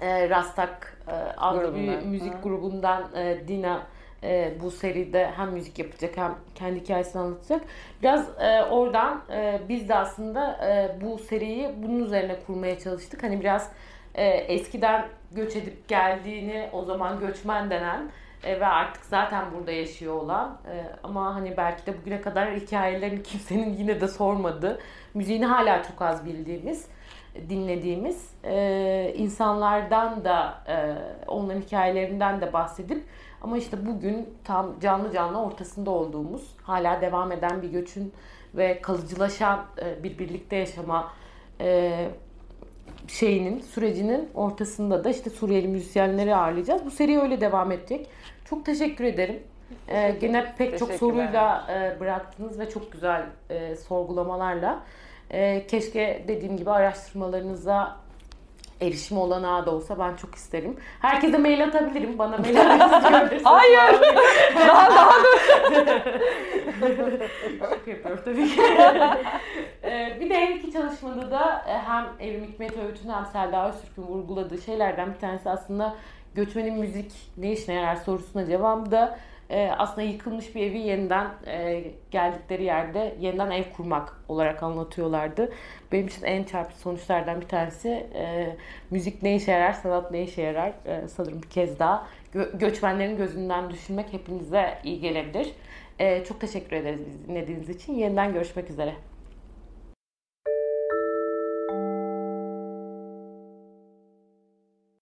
e, Rastak e, adlı bir müzik Ha. grubundan e, Dina e, bu seride hem müzik yapacak hem kendi hikayesini anlatacak. Biraz e, oradan e, biz de aslında e, bu seriyi bunun üzerine kurmaya çalıştık. Hani biraz e, eskiden göç edip geldiğini o zaman göçmen denen e, ve artık zaten burada yaşıyor olan e, ama hani belki de bugüne kadar hikayelerini kimsenin yine de sormadığı, müziğini hala çok az bildiğimiz, dinlediğimiz e, insanlardan da e, onların hikayelerinden de bahsedip ama işte bugün tam canlı canlı ortasında olduğumuz, hala devam eden bir göçün ve kalıcılaşan e, bir birlikte yaşama e, şeyinin, sürecinin ortasında da işte Suriyeli müzisyenleri ağırlayacağız. Bu seri öyle devam edecek. Çok teşekkür ederim. Ee, gene pek çok soruyla e, bıraktınız ve çok güzel e, sorgulamalarla. E, keşke dediğim gibi araştırmalarınıza erişim olanağı da olsa ben çok isterim. Herkese mail atabilirim. Bana mail adresi. <laughs> Hayır. <laughs> daha daha Şaka yapıyorum tabii ki. <laughs> Ee, bir de her iki çalışmada da e, hem Evrim Hikmet Öğüt'ün hem Selda Öztürk'ün vurguladığı şeylerden bir tanesi aslında göçmenin müzik ne işine yarar sorusuna cevabı da e, aslında yıkılmış bir evi yeniden e, geldikleri yerde yeniden ev kurmak olarak anlatıyorlardı. Benim için en çarpıcı sonuçlardan bir tanesi e, müzik ne işe yarar, sanat ne işe yarar e, sanırım bir kez daha gö- göçmenlerin gözünden düşünmek hepinize iyi gelebilir. E, çok teşekkür ederiz bizi dinlediğiniz için. Yeniden görüşmek üzere.